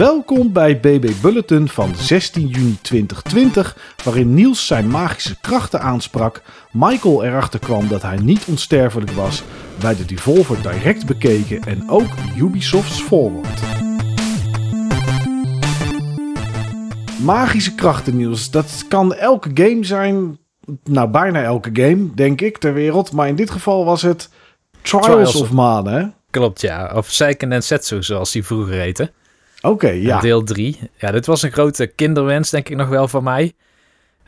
Welkom bij BB Bulletin van 16 juni 2020, waarin Niels zijn magische krachten aansprak, Michael erachter kwam dat hij niet onsterfelijk was, wij de Devolver Direct bekeken en ook Ubisoft's Forward. Magische krachten, Niels, dat kan elke game zijn, nou bijna elke game, denk ik, ter wereld, maar in dit geval was het Trials, Trials of Mana, hè? Klopt, ja. Of Seiken en Setsu, zoals die vroeger heette. Oké, ja. Deel 3. Ja, dit was een grote kinderwens, denk ik nog wel van mij.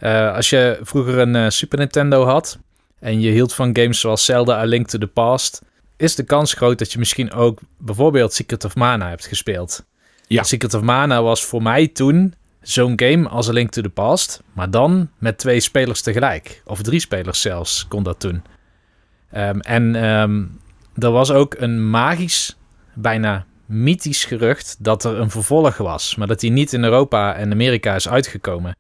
Uh, als je vroeger een uh, Super Nintendo had en je hield van games zoals Zelda A Link to the Past, is de kans groot dat je misschien ook bijvoorbeeld Secret of Mana hebt gespeeld. Ja. Secret of Mana was voor mij toen zo'n game als A Link to the Past, maar dan met twee spelers tegelijk. Of drie spelers zelfs kon dat toen. Um, en um, er was ook een magisch, bijna mythisch gerucht dat er een vervolg was, maar dat die niet in Europa en Amerika is uitgekomen.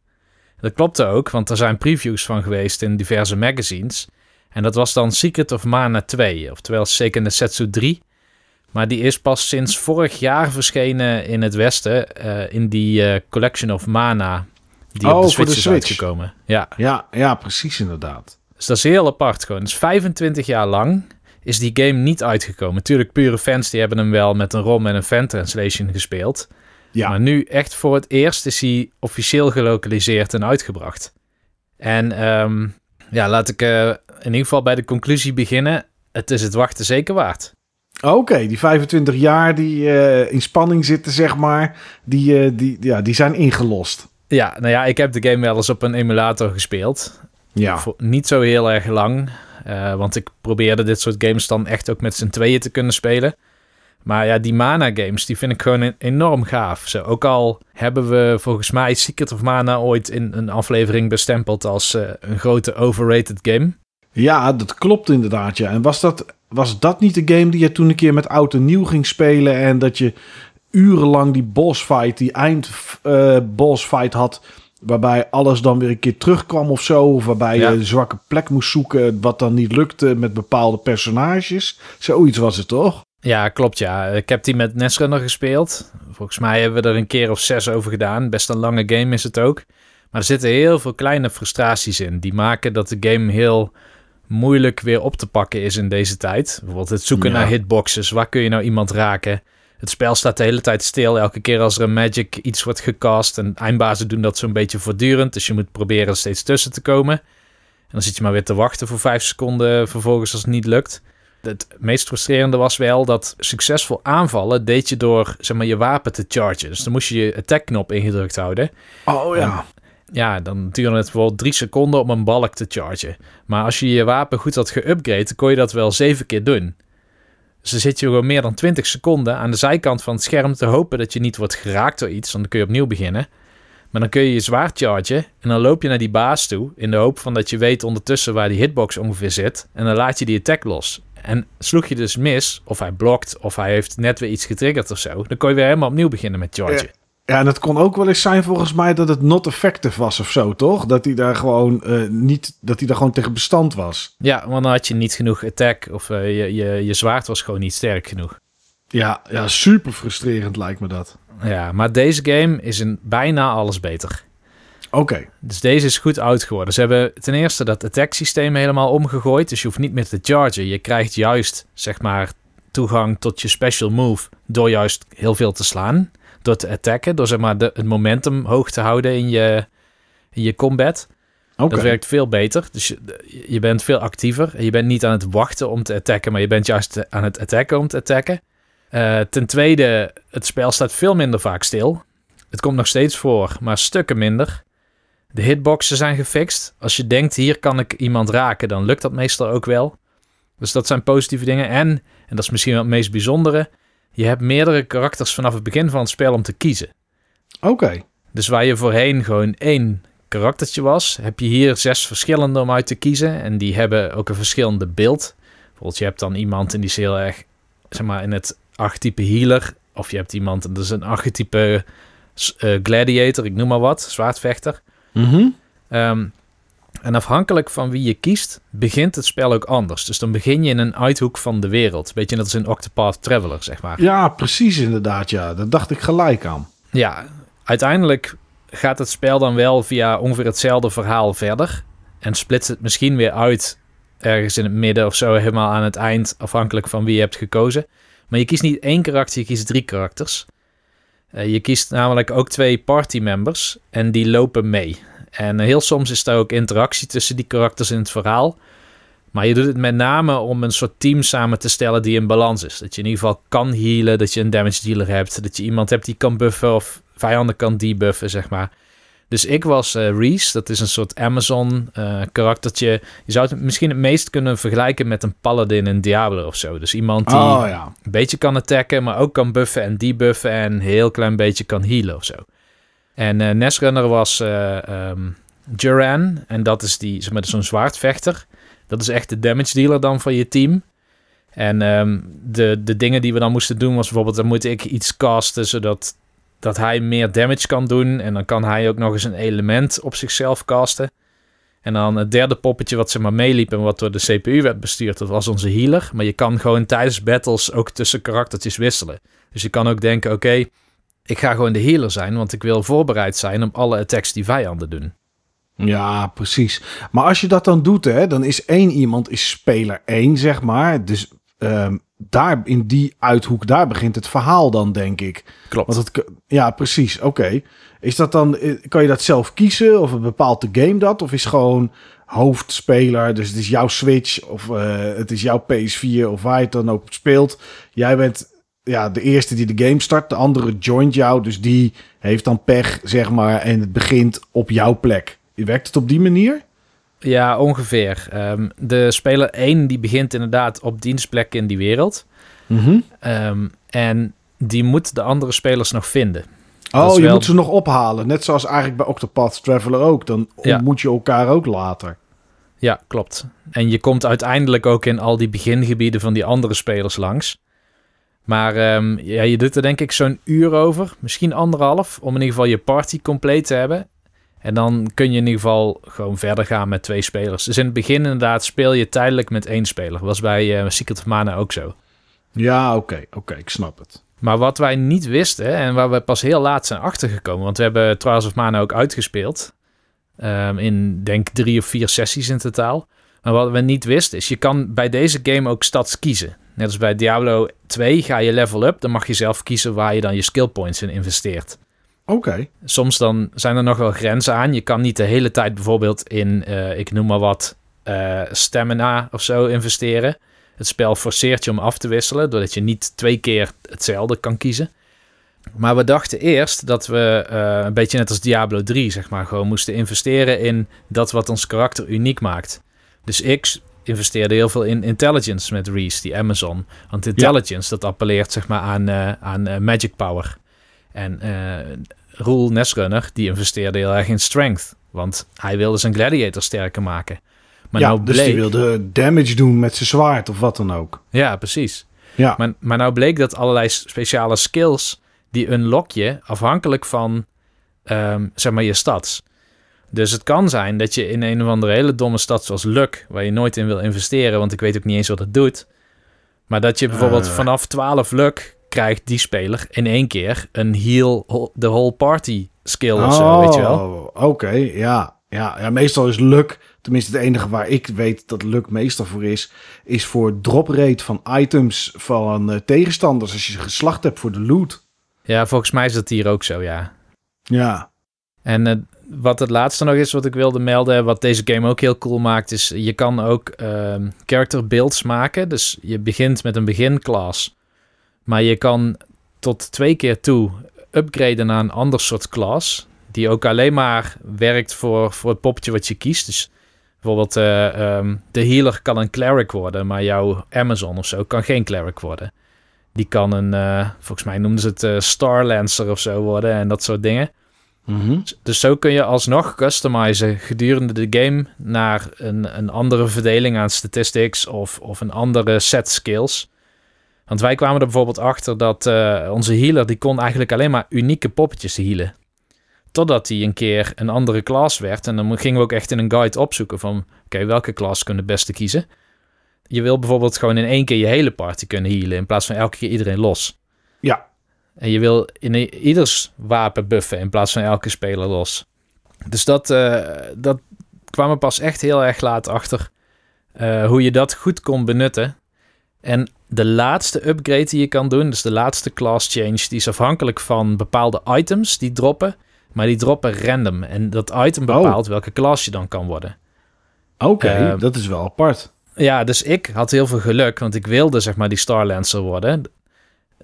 Dat klopte ook, want er zijn previews van geweest in diverse magazines. En dat was dan Secret of Mana 2, oftewel Seiken Setsu 3. Maar die is pas sinds vorig jaar verschenen in het Westen, uh, in die uh, Collection of Mana, die oh, op de Switch, de is Switch. uitgekomen. Ja. ja, ja, precies inderdaad. Dus dat is heel apart gewoon. Dus 25 jaar lang is die game niet uitgekomen. Tuurlijk, pure fans die hebben hem wel met een ROM en een fan translation gespeeld. Ja. Maar nu echt voor het eerst is hij officieel gelokaliseerd en uitgebracht. En um, ja, laat ik uh, in ieder geval bij de conclusie beginnen. Het is het wachten zeker waard. Oké, okay, die 25 jaar die uh, in spanning zitten, zeg maar, die, uh, die, ja, die zijn ingelost. Ja, nou ja, ik heb de game wel eens op een emulator gespeeld. Ja. Voor niet zo heel erg lang. Uh, want ik probeerde dit soort games dan echt ook met z'n tweeën te kunnen spelen. Maar ja, die Mana games, die vind ik gewoon enorm gaaf. Zo, ook al hebben we volgens mij Secret of Mana ooit in een aflevering bestempeld als uh, een grote overrated game. Ja, dat klopt inderdaad. Ja. En was dat, was dat niet de game die je toen een keer met oud en nieuw ging spelen en dat je urenlang die boss fight, die eind uh, boss fight had Waarbij alles dan weer een keer terugkwam of zo. Of waarbij ja. je een zwakke plek moest zoeken. Wat dan niet lukte met bepaalde personages. Zoiets was het toch? Ja, klopt ja. Ik heb die met Netrunner gespeeld. Volgens mij hebben we er een keer of zes over gedaan. Best een lange game is het ook. Maar er zitten heel veel kleine frustraties in. Die maken dat de game heel moeilijk weer op te pakken is in deze tijd. Bijvoorbeeld het zoeken ja. naar hitboxes. Waar kun je nou iemand raken? Het spel staat de hele tijd stil. Elke keer als er een magic iets wordt gecast. En eindbazen doen dat zo'n beetje voortdurend. Dus je moet proberen steeds tussen te komen. En dan zit je maar weer te wachten voor vijf seconden. Vervolgens als het niet lukt. Het meest frustrerende was wel dat succesvol aanvallen deed je door zeg maar, je wapen te chargen. Dus dan moest je je attack knop ingedrukt houden. Oh ja. En, ja, dan duurde het bijvoorbeeld drie seconden om een balk te chargen. Maar als je je wapen goed had geüpgrade, kon je dat wel zeven keer doen. Dus dan zit je gewoon meer dan 20 seconden aan de zijkant van het scherm te hopen dat je niet wordt geraakt door iets. Dan kun je opnieuw beginnen. Maar dan kun je je zwaard chargen en dan loop je naar die baas toe in de hoop van dat je weet ondertussen waar die hitbox ongeveer zit. En dan laat je die attack los. En sloeg je dus mis, of hij blokt, of hij heeft net weer iets getriggerd of zo, dan kon je weer helemaal opnieuw beginnen met chargen. Ja, en het kon ook wel eens zijn volgens mij dat het not effective was of zo, toch? Dat hij daar gewoon uh, niet, dat hij daar gewoon tegen bestand was. Ja, want dan had je niet genoeg attack of uh, je, je, je zwaard was gewoon niet sterk genoeg. Ja, ja, super frustrerend lijkt me dat. Ja, maar deze game is in bijna alles beter. Oké. Okay. Dus deze is goed oud geworden. Ze hebben ten eerste dat attack systeem helemaal omgegooid, dus je hoeft niet meer te chargen. Je krijgt juist, zeg maar, toegang tot je special move door juist heel veel te slaan door te attacken, door zeg maar de, het momentum hoog te houden in je, in je combat. Okay. Dat werkt veel beter. Dus je, je bent veel actiever. En je bent niet aan het wachten om te attacken, maar je bent juist aan het attacken om te attacken. Uh, ten tweede, het spel staat veel minder vaak stil. Het komt nog steeds voor, maar stukken minder. De hitboxen zijn gefixt. Als je denkt, hier kan ik iemand raken, dan lukt dat meestal ook wel. Dus dat zijn positieve dingen. En, en dat is misschien wel het meest bijzondere, je hebt meerdere karakters vanaf het begin van het spel om te kiezen. Oké. Okay. Dus waar je voorheen gewoon één karaktertje was, heb je hier zes verschillende om uit te kiezen. En die hebben ook een verschillende beeld. Bijvoorbeeld, je hebt dan iemand en die is heel erg, zeg maar, in het archetype healer. Of je hebt iemand en dat is een archetype uh, gladiator, ik noem maar wat, zwaardvechter. Mm -hmm. um, en afhankelijk van wie je kiest, begint het spel ook anders. Dus dan begin je in een uithoek van de wereld. Beetje net als in Octopath Traveler, zeg maar. Ja, precies inderdaad, ja. Dat dacht ik gelijk aan. Ja, uiteindelijk gaat het spel dan wel via ongeveer hetzelfde verhaal verder. En splitst het misschien weer uit ergens in het midden of zo, helemaal aan het eind, afhankelijk van wie je hebt gekozen. Maar je kiest niet één karakter, je kiest drie karakters. Uh, je kiest namelijk ook twee party members en die lopen mee. En heel soms is er ook interactie tussen die karakters in het verhaal. Maar je doet het met name om een soort team samen te stellen die in balans is. Dat je in ieder geval kan healen, dat je een damage dealer hebt, dat je iemand hebt die kan buffen of vijanden kan debuffen, zeg maar. Dus ik was uh, Reese, dat is een soort Amazon uh, karaktertje. Je zou het misschien het meest kunnen vergelijken met een paladin in Diablo of zo. Dus iemand die Oh ja. een beetje kan attacken, maar ook kan buffen en debuffen en een heel klein beetje kan healen of zo. En uh, Nesrunner was um, Duran en dat is die, zeg maar, zo'n zwaardvechter. Dat is echt de damage dealer dan van je team. En um, de, de dingen die we dan moesten doen was bijvoorbeeld, dan moet ik iets casten zodat dat hij meer damage kan doen. En dan kan hij ook nog eens een element op zichzelf casten. En dan het derde poppetje wat ze maar meeliep en wat door de CPU werd bestuurd, dat was onze healer. Maar je kan gewoon tijdens battles ook tussen karaktertjes wisselen. Dus je kan ook denken, oké, ik ga gewoon de healer zijn, want ik wil voorbereid zijn op alle attacks die vijanden doen. Ja, precies. Maar als je dat dan doet, hè, dan is één iemand is speler één, zeg maar. Dus um, daar in die uithoek, daar begint het verhaal dan, denk ik. Klopt. Want het, ja, precies. Oké. Is dat dan, kan je dat zelf kiezen? Of bepaalt de game dat? Of is gewoon hoofdspeler, dus het is jouw Switch of uh, het is jouw PS4 of waar je het dan ook speelt. Jij bent ja, de eerste die de game start, de andere joint jou, dus die heeft dan pech, zeg maar, en het begint op jouw plek. Werkt het op die manier? Ja, ongeveer. Um, de speler 1 die begint inderdaad op dienstplek in die wereld. Mm -hmm. um, en die moet de andere spelers nog vinden. Oh, je moet ze nog ophalen. Net zoals eigenlijk bij Octopath Traveler ook. Dan ja. ontmoet je elkaar ook later. Ja, klopt. En je komt uiteindelijk ook in al die begingebieden van die andere spelers langs. Maar um, ja, je doet er denk ik zo'n uur over, misschien anderhalf, om in ieder geval je party compleet te hebben. En dan kun je in ieder geval gewoon verder gaan met twee spelers. Dus in het begin inderdaad speel je tijdelijk met één speler. Was bij uh, Secret of Mana ook zo. Ja, oké, okay, oké, okay, ik snap het. Maar wat wij niet wisten en waar we pas heel laat zijn achtergekomen... want we hebben Trials of Mana ook uitgespeeld... Um, in denk drie of vier sessies in totaal. Maar wat we niet wisten is, je kan bij deze game ook stads kiezen. Net als bij Diablo 2 ga je level up, dan mag je zelf kiezen waar je dan je skill points in investeert. Oké. Okay. Soms dan zijn er nog wel grenzen aan. Je kan niet de hele tijd bijvoorbeeld in, uh, ik noem maar wat, uh, stamina of zo investeren. Het spel forceert je om af te wisselen, doordat je niet twee keer hetzelfde kan kiezen. Maar we dachten eerst dat we uh, een beetje net als Diablo 3, zeg maar, gewoon moesten investeren in dat wat ons karakter uniek maakt. Dus ik investeerde heel veel in intelligence met Reese, die Amazon. Want intelligence, ja. dat appelleert zeg maar aan, uh, aan uh, magic power. En uh, Roel Nesrunner, die investeerde heel erg in strength. Want hij wilde zijn gladiator sterker maken. Maar ja, nou bleek... dus die wilde damage doen met zijn zwaard of wat dan ook. Ja, precies. Ja. Maar, maar nou bleek dat allerlei speciale skills... die unlock je afhankelijk van, um, zeg maar, je stats. Dus het kan zijn dat je in een of andere hele domme stad zoals Luck... waar je nooit in wil investeren, want ik weet ook niet eens wat het doet... maar dat je bijvoorbeeld uh. vanaf 12 Luck krijgt die speler in één keer een heal the whole party skill of zo, weet je wel. Oké, okay, ja. ja. Ja, meestal is luck, tenminste het enige waar ik weet dat luck meestal voor is, is voor drop rate van items van uh, tegenstanders als je ze geslacht hebt voor de loot. Ja, volgens mij is dat hier ook zo, ja. Ja. En uh, wat het laatste nog is wat ik wilde melden, wat deze game ook heel cool maakt, is je kan ook uh, character builds maken. Dus je begint met een beginklas. Maar je kan tot twee keer toe upgraden naar een ander soort class. Die ook alleen maar werkt voor, voor het poppetje wat je kiest. Dus bijvoorbeeld uh, um, de healer kan een cleric worden. Maar jouw Amazon of zo kan geen cleric worden. Die kan een, uh, volgens mij noemden ze het uh, Star Lancer of zo worden. En dat soort dingen. Mm -hmm. Dus zo kun je alsnog customizen gedurende de game naar een, een andere verdeling aan statistics of, of een andere set skills. Want wij kwamen er bijvoorbeeld achter dat uh, onze healer, die kon eigenlijk alleen maar unieke poppetjes healen. Totdat hij een keer een andere klas werd. En dan gingen we ook echt in een guide opzoeken van... Oké, okay, welke klas kunnen het beste kiezen? Je wil bijvoorbeeld gewoon in één keer je hele party kunnen healen... in plaats van elke keer iedereen los. Ja. En je wil in ieders wapen buffen in plaats van elke speler los. Dus dat, eh, dat kwam er pas echt heel erg laat achter. eh, hoe je dat goed kon benutten. En de laatste upgrade die je kan doen, dus de laatste class change, die is afhankelijk van bepaalde items die droppen. Maar die droppen random. En dat item Oh. bepaalt welke class je dan kan worden. Oké, Eh, dat is wel apart. Ja, dus ik had heel veel geluk, want ik wilde zeg maar die Starlancer worden.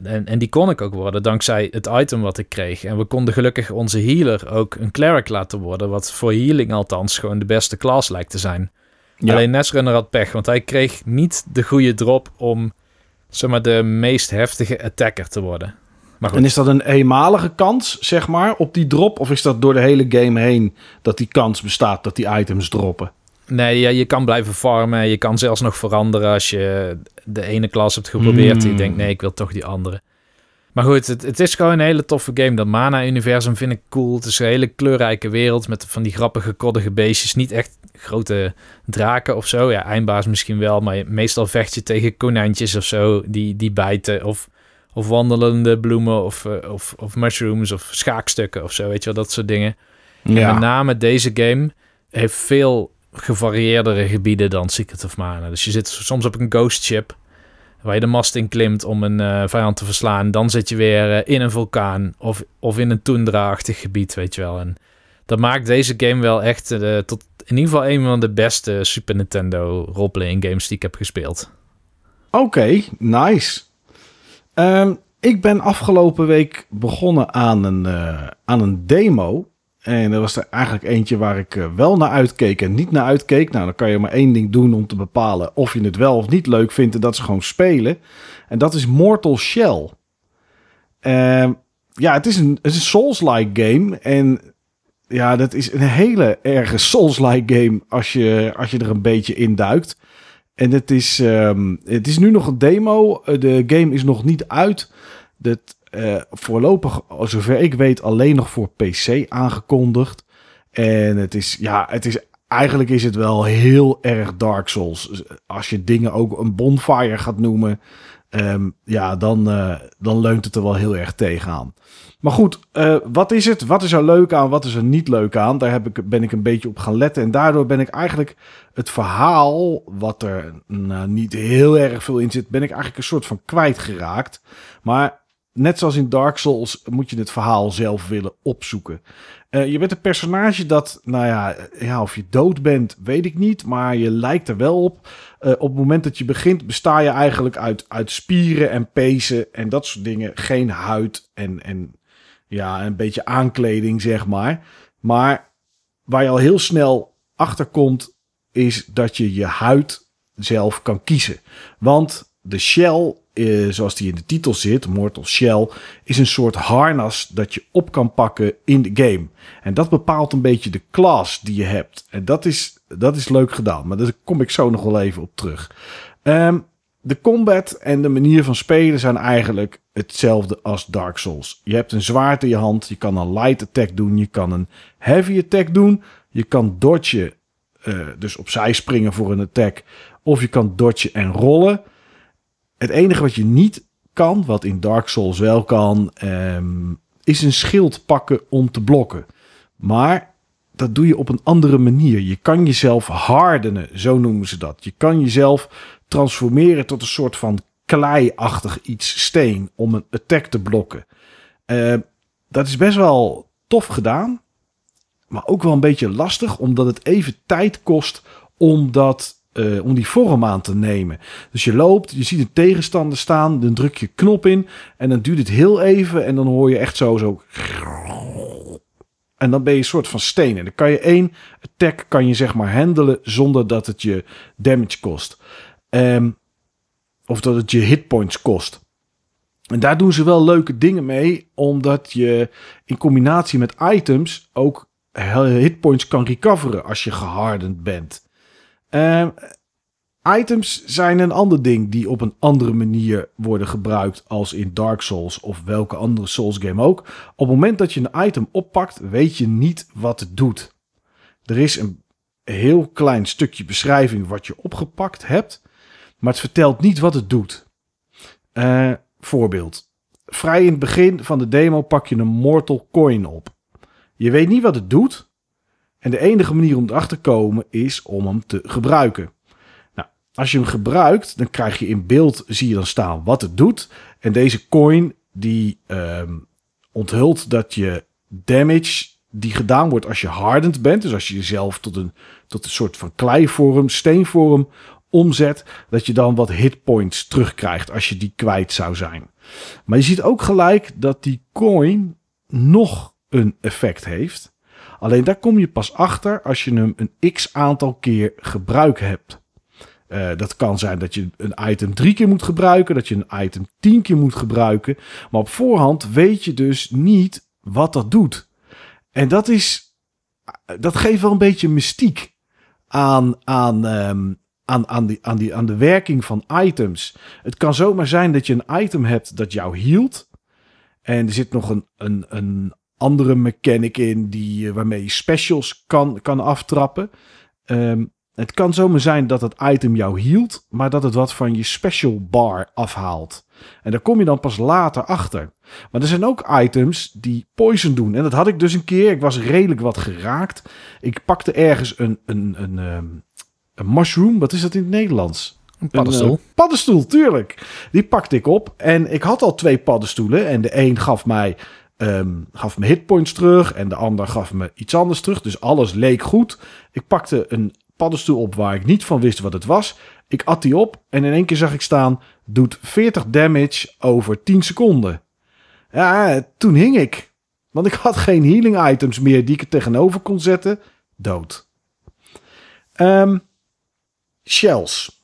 En, en die kon ik ook worden dankzij het item wat ik kreeg. En we konden gelukkig onze healer ook een cleric laten worden, wat voor healing althans gewoon de beste class lijkt te zijn. Ja. Alleen Nesrunner had pech, want hij kreeg niet de goede drop om zeg maar, de meest heftige attacker te worden. Maar goed, En is dat een eenmalige kans, zeg maar, op die drop? Of is dat door de hele game heen dat die kans bestaat dat die items droppen? Nee, ja, je kan blijven farmen. Je kan zelfs nog veranderen als je de ene klas hebt geprobeerd. en Je Mm. denkt, nee, ik wil toch die andere. Maar goed, het, het is gewoon een hele toffe game. Dat Mana-universum vind ik cool. Het is een hele kleurrijke wereld met van die grappige, koddige beestjes. Niet echt grote draken of zo. Ja, eindbaas misschien wel, maar meestal vecht je tegen konijntjes of zo die, die bijten. Of, of wandelende bloemen of, eh, of, of mushrooms of schaakstukken of zo. Weet je wel, dat soort dingen. En met name deze game heeft veel gevarieerdere gebieden dan Secret of Mana. Dus je zit soms op een ghost ship waar je de mast in klimt om een eh, vijand te verslaan. Dan zit je weer eh, in een vulkaan of, of in een tundra-achtig gebied, weet je wel. En dat maakt deze game wel echt eh, tot in ieder geval een van de beste Super Nintendo roleplaying games die ik heb gespeeld. Oké, nice. Ehm, ik ben afgelopen week begonnen aan een, aan een demo. En er was er eigenlijk eentje waar ik eh, wel naar uitkeek en niet naar uitkeek. Nou, dan kan je maar één ding doen om te bepalen of je het wel of niet leuk vindt. En dat is gewoon spelen. En dat is Mortal Shell. Ehm, ja, het is een, Souls-like game. En ja, dat is een hele erge Souls-like game als je, als je er een beetje in duikt. En het is, ehm, het is nu nog een demo. Eh, De game is nog niet uit. Dat eh, voorlopig, zover ik weet, alleen nog voor PC aangekondigd. En het is, ja, het is, eigenlijk is het wel heel erg Dark Souls. Als je dingen ook een bonfire gaat noemen, ehm, ja, dan, eh, dan leunt het er wel heel erg tegenaan. Maar goed, eh, wat is het? Wat is er leuk aan? Wat is er niet leuk aan? Daar heb ik, ben ik een beetje op gaan letten. En daardoor ben ik eigenlijk het verhaal, wat er nou, niet heel erg veel in zit, ben ik eigenlijk een soort van kwijtgeraakt. Maar net zoals in Dark Souls moet je het verhaal zelf willen opzoeken. Eh, je bent een personage dat, nou ja, ja, of je dood bent, weet ik niet. Maar je lijkt er wel op. Eh, op het moment dat je begint, besta je eigenlijk uit, uit spieren en pezen en dat soort dingen. Geen huid en, en ja, een beetje aankleding, zeg maar. Maar waar je al heel snel achter komt, is dat je je huid zelf kan kiezen. Want de shell, eh, zoals die in de titel zit, Mortal Shell, is een soort harnas dat je op kan pakken in de game. En dat bepaalt een beetje de class die je hebt. En dat is, dat is leuk gedaan, maar daar kom ik zo nog wel even op terug. Ehm, de combat en de manier van spelen zijn eigenlijk hetzelfde als Dark Souls. Je hebt een zwaard in je hand, je kan een light attack doen, je kan een heavy attack doen, je kan dodgen, eh, dus opzij springen voor een attack, of je kan dodgen en rollen. Het enige wat je niet kan, wat in Dark Souls wel kan, ehm, is een schild pakken om te blokken. Maar dat doe je op een andere manier. Je kan jezelf hardenen, zo noemen ze dat. Je kan jezelf transformeren tot een soort van kleiachtig iets steen om een attack te blokken. Eh, dat is best wel tof gedaan, maar ook wel een beetje lastig, omdat het even tijd kost om, dat, eh, om die vorm aan te nemen. Dus je loopt, je ziet een tegenstander staan, dan druk je knop in en dan duurt het heel even en dan hoor je echt zo zo. En dan ben je een soort van steen. En dan kan je één attack kan je zeg maar handelen zonder dat het je damage kost. Ehm, of dat het je hitpoints kost. En daar doen ze wel leuke dingen mee, omdat je in combinatie met items ook hitpoints kan recoveren als je gehardend bent. Ehm, items zijn een ander ding die op een andere manier worden gebruikt als in Dark Souls of welke andere Souls game ook. Op het moment dat je een item oppakt, weet je niet wat het doet. Er is een heel klein stukje beschrijving wat je opgepakt hebt, maar het vertelt niet wat het doet. Eh, voorbeeld. vrij in het begin van de demo pak je een Mortal Coin op. Je weet niet wat het doet. En de enige manier om erachter te komen is om hem te gebruiken. Nou, als je hem gebruikt, dan krijg je in beeld, zie je dan staan wat het doet. En deze coin die ehm, onthult dat je damage die gedaan wordt als je hardend bent. Dus als je jezelf tot een, tot een soort van kleivorm, steenvorm omzet. Dat je dan wat hitpoints terugkrijgt als je die kwijt zou zijn. Maar je ziet ook gelijk dat die coin nog een effect heeft. Alleen daar kom je pas achter als je hem een x aantal keer gebruikt hebt. Uh, dat kan zijn dat je een item drie keer moet gebruiken, dat je een item tien keer moet gebruiken. Maar op voorhand weet je dus niet wat dat doet. En dat is, dat geeft wel een beetje mystiek aan, aan, um, aan, aan, aan, die, aan de werking van items. Het kan zomaar zijn dat je een item hebt dat jou hield. En er zit nog een, een, een andere mechanic in die, waarmee je specials kan, kan aftrappen. Um, het kan zomaar zijn dat het item jou hield, maar dat het wat van je special bar afhaalt. En daar kom je dan pas later achter. Maar er zijn ook items die poison doen. En dat had ik dus een keer. Ik was redelijk wat geraakt. Ik pakte ergens een, een, een, ehm, een, mushroom. Wat is dat in het Nederlands? Een paddenstoel. Een, paddenstoel, tuurlijk. Die pakte ik op. En ik had al twee paddenstoelen. En de een gaf mij Um, gaf me hitpoints terug en de ander gaf me iets anders terug. Dus alles leek goed. Ik pakte een paddenstoel op waar ik niet van wist wat het was. Ik at die op en in één keer zag ik staan: doet 40 damage over 10 seconden. Ja, toen hing ik. Want ik had geen healing items meer die ik er tegenover kon zetten. Dood. Um, shells.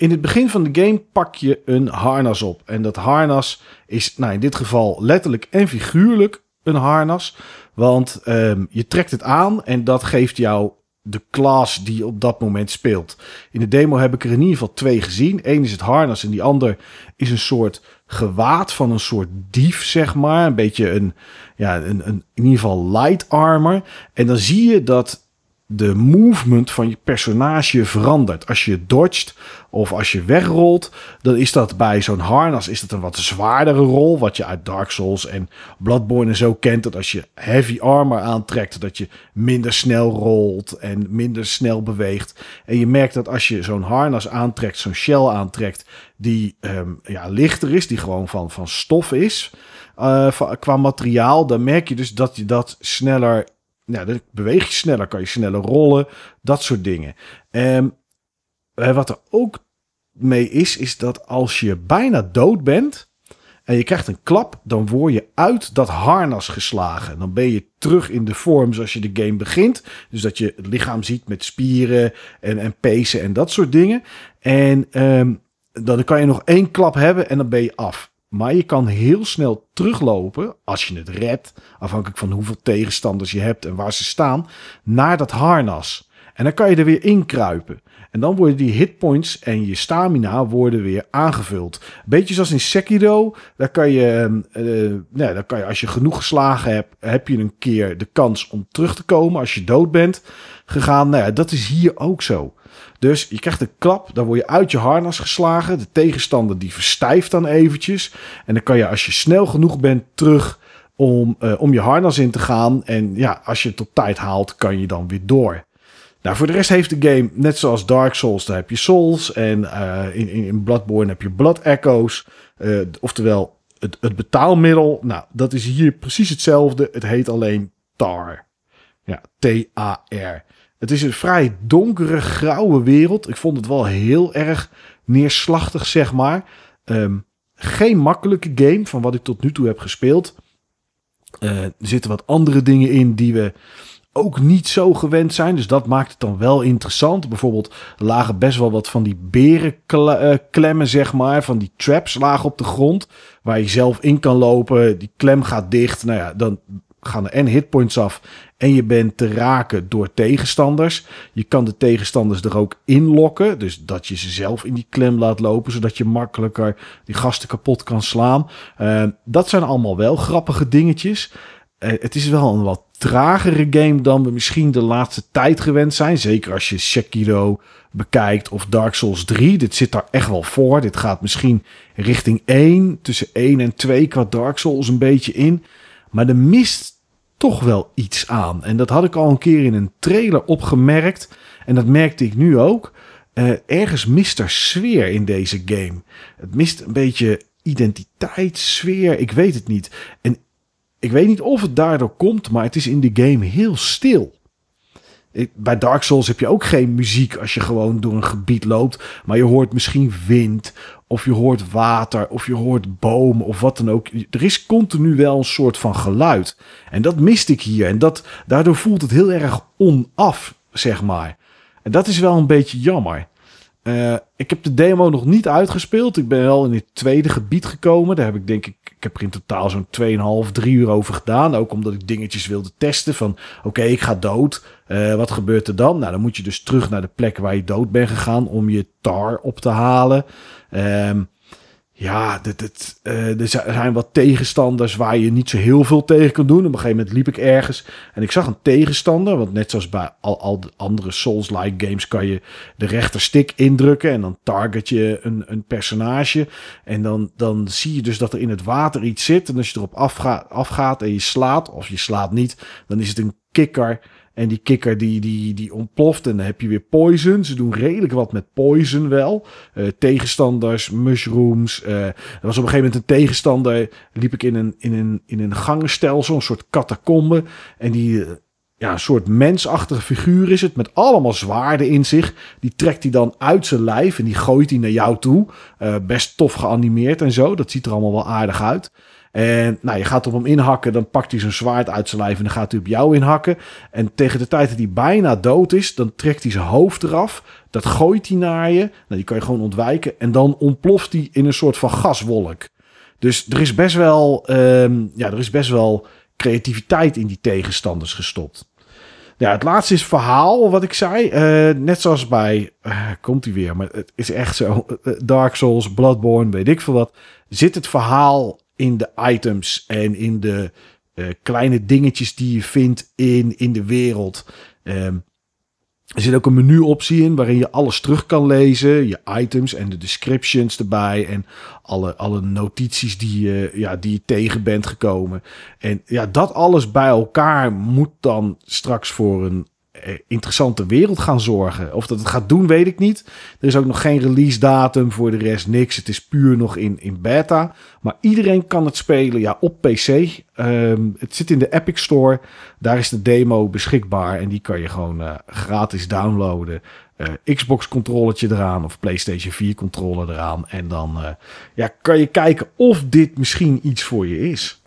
In het begin van de game pak je een harnas op. En dat harnas is nou, in dit geval letterlijk en figuurlijk een harnas. Want um, je trekt het aan en dat geeft jou de class die op dat moment speelt. In de demo heb ik er in ieder geval twee gezien. Eén is het harnas en die ander is een soort gewaad van een soort dief, zeg maar. Een beetje een, ja, een, een in ieder geval light armor. En dan zie je dat de movement van je personage verandert. Als je dodgt of als je wegrolt, dan is dat bij zo'n harnas is dat een wat zwaardere rol. Wat je uit Dark Souls en Bloodborne zo kent. Dat als je heavy armor aantrekt, dat je minder snel rolt en minder snel beweegt. En je merkt dat als je zo'n harnas aantrekt, zo'n shell aantrekt, die um, ja, lichter is, die gewoon van, van stof is. Uh, qua materiaal, dan merk je dus dat je dat sneller nou, dan beweeg je sneller, kan je sneller rollen, dat soort dingen. En ehm, wat er ook mee is, is dat als je bijna dood bent en je krijgt een klap, dan word je uit dat harnas geslagen. Dan ben je terug in de vorm zoals je de game begint. Dus dat je het lichaam ziet met spieren en, en pezen en dat soort dingen. En um, dan kan je nog één klap hebben en dan ben je af. Maar je kan heel snel teruglopen, als je het redt, afhankelijk van hoeveel tegenstanders je hebt en waar ze staan, naar dat harnas. En dan kan je er weer inkruipen. En dan worden die hitpoints en je stamina worden weer aangevuld. Beetje zoals in Sekiro. Daar kan je, uh, nou, dan kan je, als je genoeg geslagen hebt, heb je een keer de kans om terug te komen als je dood bent gegaan. Nou ja, dat is hier ook zo. Dus je krijgt een klap, dan word je uit je harnas geslagen. De tegenstander die verstijft dan eventjes. En dan kan je als je snel genoeg bent terug om, uh, om je harnas in te gaan. En ja, als je het op tijd haalt, kan je dan weer door. Nou, voor de rest heeft de game, net zoals Dark Souls, daar heb je Souls. En uh, in, in Bloodborne heb je Blood Echoes. Uh, oftewel, het, het betaalmiddel. Nou, dat is hier precies hetzelfde. Het heet alleen TAR. Ja, T-A-R. Het is een vrij donkere, grauwe wereld. Ik vond het wel heel erg neerslachtig, zeg maar. Um, geen makkelijke game van wat ik tot nu toe heb gespeeld. Uh, er zitten wat andere dingen in die we ook niet zo gewend zijn. Dus dat maakt het dan wel interessant. Bijvoorbeeld lagen best wel wat van die berenklemmen, eh, zeg maar. Van die traps lagen op de grond. Waar je zelf in kan lopen. Die klem gaat dicht. Nou ja, dan gaan er en hitpoints af. En je bent te raken door tegenstanders. Je kan de tegenstanders er ook inlokken. Dus dat je ze zelf in die klem laat lopen. Zodat je makkelijker die gasten kapot kan slaan. Uh, dat zijn allemaal wel grappige dingetjes. Uh, het is wel een wat tragere game dan we misschien de laatste tijd gewend zijn. Zeker als je Sekiro bekijkt of Dark Souls 3. Dit zit daar echt wel voor. Dit gaat misschien richting 1, tussen 1 en 2 qua Dark Souls een beetje in. Maar er mist toch wel iets aan. En dat had ik al een keer in een trailer opgemerkt. En dat merkte ik nu ook. Uh, ergens mist er sfeer in deze game. Het mist een beetje identiteit, sfeer. Ik weet het niet. En ik weet niet of het daardoor komt, maar het is in de game heel stil. Bij Dark Souls heb je ook geen muziek als je gewoon door een gebied loopt. Maar je hoort misschien wind, of je hoort water, of je hoort bomen, of wat dan ook. Er is continu wel een soort van geluid. En dat mist ik hier. En dat, daardoor voelt het heel erg onaf, zeg maar. En dat is wel een beetje jammer. Uh, ik heb de demo nog niet uitgespeeld. Ik ben wel in het tweede gebied gekomen. Daar heb ik denk ik, ik heb er in totaal zo'n 2,5, 3 uur over gedaan. Ook omdat ik dingetjes wilde testen van, oké, ik ga dood. Uh, wat gebeurt er dan? Nou, dan moet je dus terug naar de plek waar je dood bent gegaan om je tar op te halen. Um, ja, dit, uh, er zijn wat tegenstanders waar je niet zo heel veel tegen kan doen. Op een gegeven moment liep ik ergens en ik zag een tegenstander. Want net zoals bij al, de andere Souls-like games kan je de rechterstick indrukken. En dan target je een, een personage. En dan, dan zie je dus dat er in het water iets zit. En als je erop afgaat en je slaat, of je slaat niet, dan is het een kikker. En die kikker die, die, die ontploft en dan heb je weer poison. Ze doen redelijk wat met poison wel. Uh, tegenstanders, mushrooms. Uh, er was op een gegeven moment een tegenstander. Liep ik in een, in een, in een gangenstelsel, een soort catacombe. En die, uh, ja, een soort mensachtige figuur is het. Met allemaal zwaarden in zich. Die trekt hij dan uit zijn lijf en die gooit hij naar jou toe. best tof geanimeerd en zo. Dat ziet er allemaal wel aardig uit. En nou, je gaat op hem inhakken, dan pakt hij zijn zwaard uit zijn lijf en dan gaat hij op jou inhakken. En tegen de tijd dat hij bijna dood is, dan trekt hij zijn hoofd eraf. Dat gooit hij naar je. Nou, die kan je gewoon ontwijken. En dan ontploft hij in een soort van gaswolk. Dus er is best wel, um, ja, er is best wel creativiteit in die tegenstanders gestopt. Ja, het laatste is verhaal, wat ik zei. Uh, net zoals bij, uh, komt hij weer, maar het is echt zo. Uh, Dark Souls, Bloodborne, weet ik veel wat. Zit het verhaal in de items en in de uh, kleine dingetjes die je vindt in, in de wereld. Um, er zit ook een menuoptie in waarin je alles terug kan lezen. Je items en de descriptions erbij. En alle, alle notities die je, ja, die je tegen bent gekomen. En ja, dat alles bij elkaar moet dan straks voor een eh, interessante wereld gaan zorgen. Of dat het gaat doen, weet ik niet. Er is ook nog geen release datum voor de rest, niks. Het is puur nog in, in beta. Maar iedereen kan het spelen ja, op PC. Um, het zit in de Epic Store. Daar is de demo beschikbaar. En die kan je gewoon uh, gratis downloaden. Uh, Xbox controllertje eraan of PlayStation 4 controller eraan. En dan uh, ja, kan je kijken of dit misschien iets voor je is.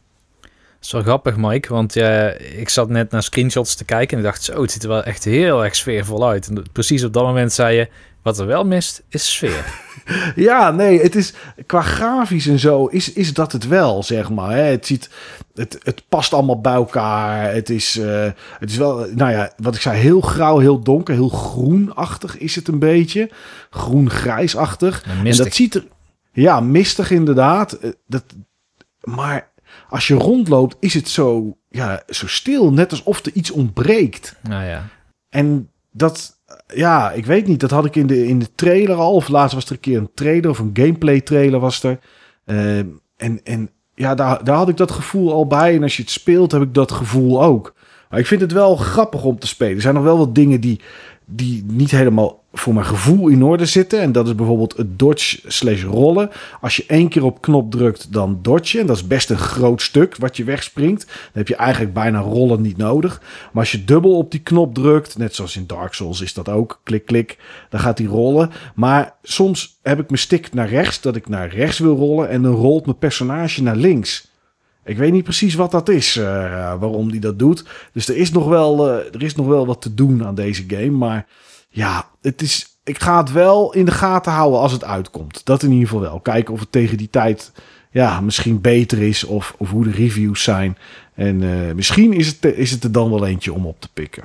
Dat is wel grappig, Mike, want ja, ik zat net naar screenshots te kijken en ik dacht, zo, het ziet er wel echt heel erg sfeervol uit. En precies op dat moment zei je, wat er wel mist, is sfeer. ja, nee, het is qua grafisch en zo is, is dat het wel, zeg maar. Hè. Het, ziet, het, het past allemaal bij elkaar. Het is, uh, het is wel, nou ja, wat ik zei, heel grauw, heel donker, heel groenachtig is het een beetje. Groen-grijsachtig. En, en dat ziet er, ja, mistig inderdaad. Eh, dat, maar als je rondloopt, is het zo, ja, zo stil. Net alsof er iets ontbreekt. Nou ja. En dat, ja, ik weet niet. Dat had ik in de, in de trailer al. Of laatst was er een keer een trailer of een gameplay trailer was er. Uh, en, en ja, daar, daar had ik dat gevoel al bij. En als je het speelt, heb ik dat gevoel ook. Maar ik vind het wel grappig om te spelen. Er zijn nog wel wat dingen die, die niet helemaal voor mijn gevoel in orde zitten. En dat is bijvoorbeeld het dodge slash rollen. Als je één keer op knop drukt, dan dodge En dat is best een groot stuk wat je wegspringt. Dan heb je eigenlijk bijna rollen niet nodig. Maar als je dubbel op die knop drukt, net zoals in Dark Souls is dat ook, klik klik, dan gaat die rollen. Maar soms heb ik mijn stick naar rechts, dat ik naar rechts wil rollen. En dan rolt mijn personage naar links. Ik weet niet precies wat dat is, uh, waarom die dat doet. Dus er is, nog wel, uh, er is nog wel wat te doen aan deze game. Maar ja, het is, ik ga het wel in de gaten houden als het uitkomt. Dat in ieder geval wel. Kijken of het tegen die tijd ja, misschien beter is of, of hoe de reviews zijn. En uh, misschien is het, is het er dan wel eentje om op te pikken.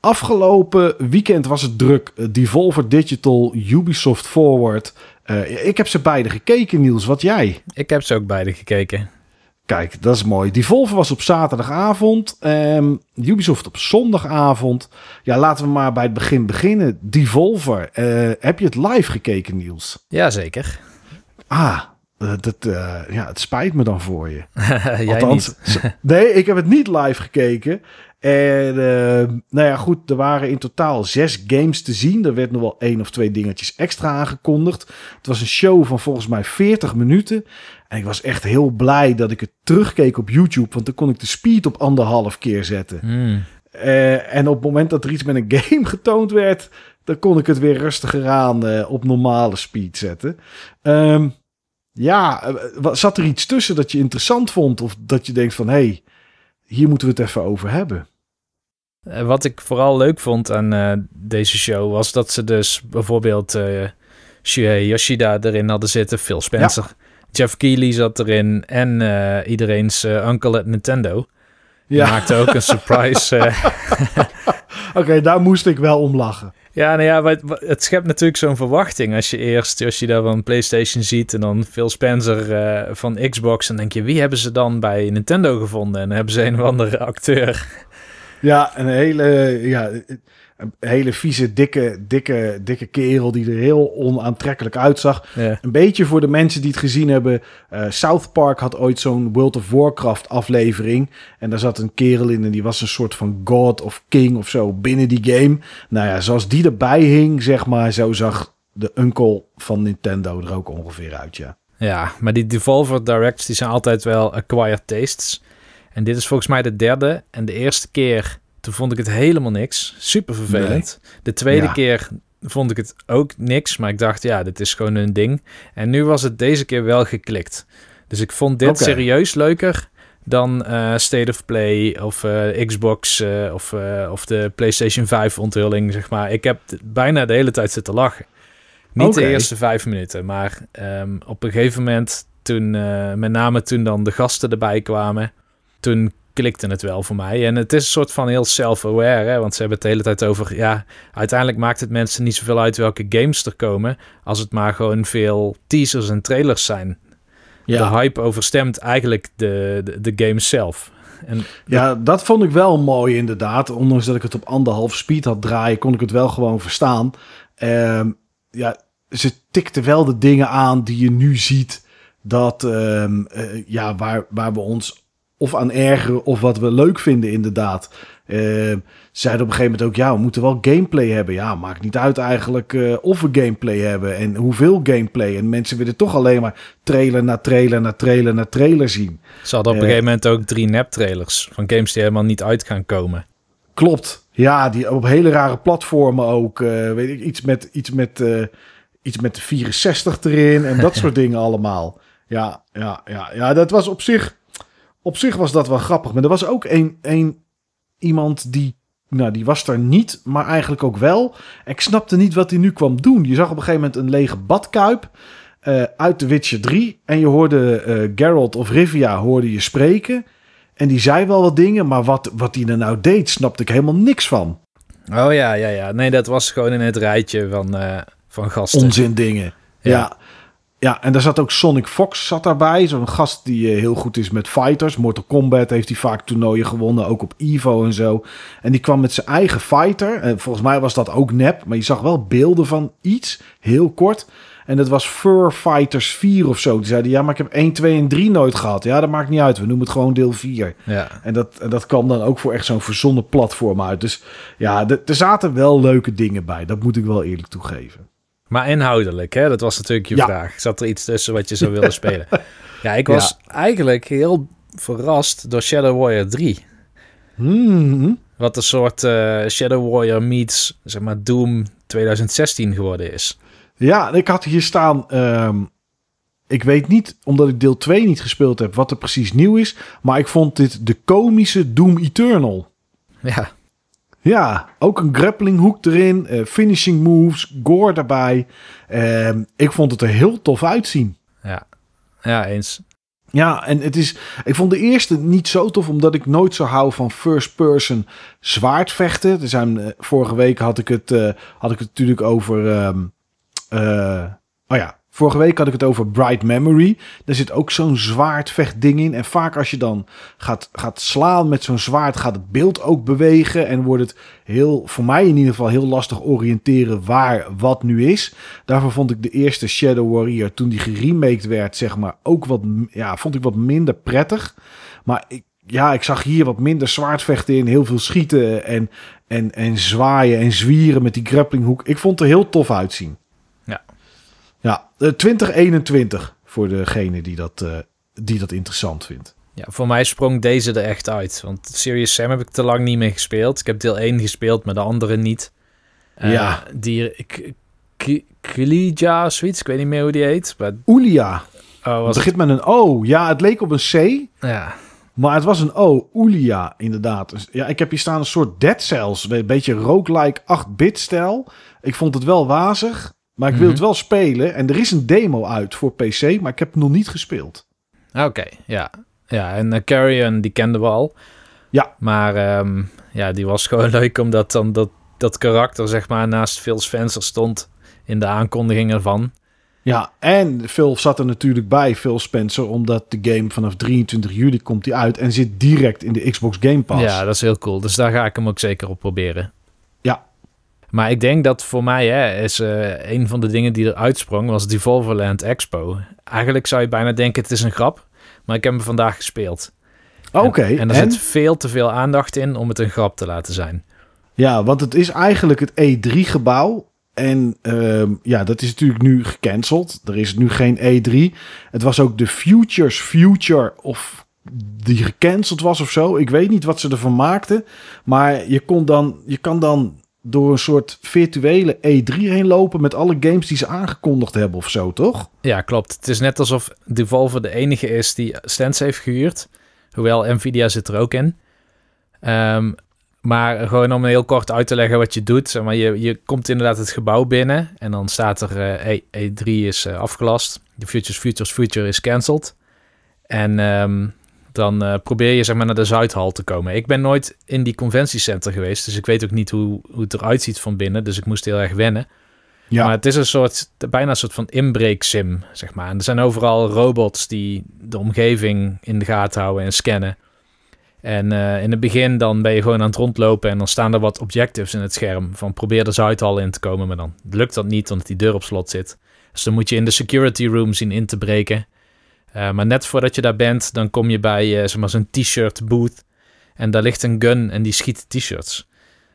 Afgelopen weekend was het druk. Devolver Digital, Ubisoft Forward. Uh, ik heb ze beide gekeken, Niels. Wat jij? Ik heb ze ook beide gekeken. Kijk, dat is mooi. Devolver was op zaterdagavond. Um, Ubisoft op zondagavond. Ja, laten we maar bij het begin beginnen. Devolver. Uh, heb je het live gekeken, Niels? Jazeker. Ah, uh, dat, uh, ja, het spijt me dan voor je. Jij Althans, niet. nee, ik heb het niet live gekeken. En nou ja, goed, er waren in totaal zes games te zien. Er werd nog wel één of twee dingetjes extra aangekondigd. Het was een show van volgens mij 40 minuten. En ik was echt heel blij dat ik het terugkeek op YouTube. Want dan kon ik de speed op anderhalf keer zetten. Mm. Uh, en op het moment dat er iets met een game getoond werd, dan kon ik het weer rustiger aan uh, op normale speed zetten. Um, ja, uh, zat er iets tussen dat je interessant vond? Of dat je denkt van, hé, hey, hier moeten we het even over hebben? Wat ik vooral leuk vond aan deze show was dat ze dus bijvoorbeeld Shuhei Yoshida erin hadden zitten, Phil Spencer. Ja. Jeff Keighley zat erin en uh, iedereen's uh, uncle at Nintendo. Ja. maakte ook een surprise. Uh... Oké, daar moest ik wel om lachen. Ja, nou ja, maar het schept natuurlijk zo'n verwachting. Als je eerst, daar van PlayStation ziet en dan Phil Spencer van Xbox, dan denk je, wie hebben ze dan bij Nintendo gevonden? En dan hebben ze een of andere acteur. Ja, een hele, ja, een hele vieze, dikke, dikke, dikke kerel die er heel onaantrekkelijk uitzag. Ja. Een beetje voor de mensen die het gezien hebben. Uh, South Park had ooit zo'n World of Warcraft aflevering. En daar zat een kerel in en die was een soort van god of king of zo binnen die game. Nou ja, zoals die erbij hing, zeg maar, zo zag de uncle van Nintendo er ook ongeveer uit, ja. Ja, maar die Devolver Directs, die zijn altijd wel acquired tastes. En dit is volgens mij de derde. En de eerste keer toen vond ik het helemaal niks. Super vervelend. De tweede keer vond ik het ook niks. Maar ik dacht, ja, dit is gewoon een ding. En nu was het deze keer wel geklikt. Dus ik vond dit serieus leuker dan uh, State of Play of uh, Xbox uh, of, of de PlayStation 5 onthulling, zeg maar. Ik heb bijna de hele tijd zitten lachen. Niet okay. de eerste vijf minuten, maar um, op een gegeven moment, toen, met name toen dan de gasten erbij kwamen, toen klikte het wel voor mij. En het is een soort van heel self-aware, want ze hebben het de hele tijd over... ja, uiteindelijk maakt het mensen niet zoveel uit welke games er komen... als het maar gewoon veel teasers en trailers zijn. Ja. De hype overstemt eigenlijk de, de, de game zelf. En ja, dat vond ik wel mooi inderdaad. Ondanks dat ik het op anderhalf speed had draaien... kon ik het wel gewoon verstaan. Uh, ja, ze tikte wel de dingen aan die je nu ziet... dat uh, ja, waar, waar we ons of aan ergeren of wat we leuk vinden inderdaad. Uh, zeiden op een gegeven moment ook, ja, we moeten wel gameplay hebben. Ja, maakt niet uit eigenlijk uh, of we gameplay hebben en hoeveel gameplay. En mensen willen toch alleen maar trailer na trailer na trailer na trailer zien. Ze hadden op een uh, gegeven moment ook drie nep-trailers van games die helemaal niet uit gaan komen. Klopt, ja, die op hele rare platformen ook. weet ik, iets met, iets met, iets met de 64 erin en dat soort dingen allemaal. Ja, ja, ja, ja, dat was op zich op zich was dat wel grappig. Maar er was ook een, een iemand die. Nou, die was er niet, maar eigenlijk ook wel. Ik snapte niet wat hij nu kwam doen. Je zag op een gegeven moment een lege badkuip uh, uit The Witcher 3. En je hoorde uh, Geralt of Rivia hoorde je spreken. En die zei wel wat dingen, maar wat, wat hij er nou deed, snapte ik helemaal niks van. Oh ja, ja, ja. Nee, dat was gewoon in het rijtje van, uh, van gasten. Onzin dingen. ja. ja. Ja, en daar zat ook Sonic Fox zat daarbij. Zo'n gast die uh, heel goed is met fighters. Mortal Kombat heeft hij vaak toernooien gewonnen, ook op Evo en zo. En die kwam met zijn eigen fighter. En volgens mij was dat ook nep, maar je zag wel beelden van iets, heel kort. En dat was Fur Fighters 4 of zo. Die zeiden, ja, maar ik heb 1, 2 en 3 nooit gehad. Ja, dat maakt niet uit. We noemen het gewoon deel 4. Ja. En, dat, en dat kwam dan ook voor echt zo'n verzonnen platform uit. Dus ja, er zaten wel leuke dingen bij. Dat moet ik wel eerlijk toegeven. Maar inhoudelijk, hè? dat was natuurlijk je vraag. Zat er iets tussen wat je zou willen spelen? Ja, ik was eigenlijk heel verrast door Shadow Warrior 3. Hmm. Wat een soort uh, Shadow Warrior meets, zeg maar, Doom 2016 geworden is. Ja, ik had hier staan... Um, ik weet niet, omdat ik deel 2 niet gespeeld heb, wat er precies nieuw is. Maar ik vond dit de komische Doom Eternal. Ja. Ja, ook een grappling hoek erin, uh, finishing moves, gore daarbij. Uh, ik vond het er heel tof uitzien. Ja, ja eens. Ja, en het is. Ik vond de eerste niet zo tof, omdat ik nooit zo hou van first person zwaardvechten. Er zijn, uh, vorige week had ik het, uh, had ik het natuurlijk over. Um, oh ja, Vorige week had ik het over Bright Memory. Daar zit ook zo'n zwaardvechtding in. En vaak als je dan gaat, gaat slaan met zo'n zwaard, gaat het beeld ook bewegen. En wordt het heel, voor mij in ieder geval, heel lastig oriënteren waar wat nu is. Daarvoor vond ik de eerste Shadow Warrior, toen die geremaked werd, zeg maar, ook wat, ja, vond ik wat minder prettig. Maar ik, ja, ik zag hier wat minder zwaardvechten in. Heel veel schieten en, en, en zwaaien en zwieren met die grapplinghoek. Ik vond het er heel tof uitzien. Ja, 2021 eh, voor degene die dat, uh, die dat interessant vindt. Ja, voor mij sprong deze er echt uit. Want Serious Sam heb ik te lang niet meer gespeeld. Ik heb deel 1 gespeeld, maar de andere niet. Uh, ja. Die... Klija, zoiets. Ik weet niet meer hoe die heet. Maar... Ulia. Oh, het begint met een O. Ja, het leek op een C. Ja. Maar het was een O. Ulia, inderdaad. Dus, ja, ik heb hier staan een soort Dead Cells. Een beetje roguelike 8-bit stijl. Ik vond het wel wazig. Maar ik wil het mhm. wel spelen. En er is een demo uit voor PC, maar ik heb het nog niet gespeeld. Oké, ja. Ja, en uh, Carrion, die kenden we al. Ja. Maar ehm, ja, die was gewoon leuk omdat dan dat, dat karakter, zeg maar, naast Phil Spencer stond in de aankondiging ervan. Ja, en Phil zat er natuurlijk bij, Phil Spencer, omdat de game vanaf 23 juli komt die uit en zit direct in de Xbox Game Pass. Ja, dat is heel cool. Dus daar ga ik hem ook zeker op proberen. Maar ik denk dat voor mij hè, is uh, een van de dingen die er uitsprong, was Devolverland Expo. Eigenlijk zou je bijna denken het is een grap, maar ik heb hem vandaag gespeeld. Oké. en, en er zit veel te veel aandacht in om het een grap te laten zijn. Ja, want het is eigenlijk het E3-gebouw. En uh, ja, dat is natuurlijk nu gecanceld. Er is nu geen E3. Het was ook de Futures Future of die gecanceld was of zo. Ik weet niet wat ze ervan maakten. Maar je, kon dan, je kan dan door een soort virtuele E3 heen lopen met alle games die ze aangekondigd hebben of zo, toch? Ja, klopt. Het is net alsof Devolver de enige is die stands heeft gehuurd. Hoewel Nvidia zit er ook in. Ehm, maar gewoon om heel kort uit te leggen wat je doet. Zeg maar, je, je komt inderdaad het gebouw binnen en dan staat er uh, e, 3 is uh, afgelast. De Futures Futures Future is cancelled. En um, dan uh, probeer je zeg maar naar de Zuidhal te komen. Ik ben nooit in die conventiecenter geweest, dus ik weet ook niet hoe, hoe het eruit ziet van binnen. Dus ik moest heel erg wennen. Ja. Maar het is een soort, bijna een soort van inbreeksim, zeg maar. En er zijn overal robots die de omgeving in de gaten houden en scannen. En uh, in het begin dan ben je gewoon aan het rondlopen en dan staan er wat objectives in het scherm. Van probeer de Zuidhal in te komen, maar dan lukt dat niet omdat die deur op slot zit. Dus dan moet je in de security room zien in te breken. Uh, maar net voordat je daar bent, dan kom je bij uh, zeg maar zo'n t-shirt booth. En daar ligt een gun en die schiet t-shirts.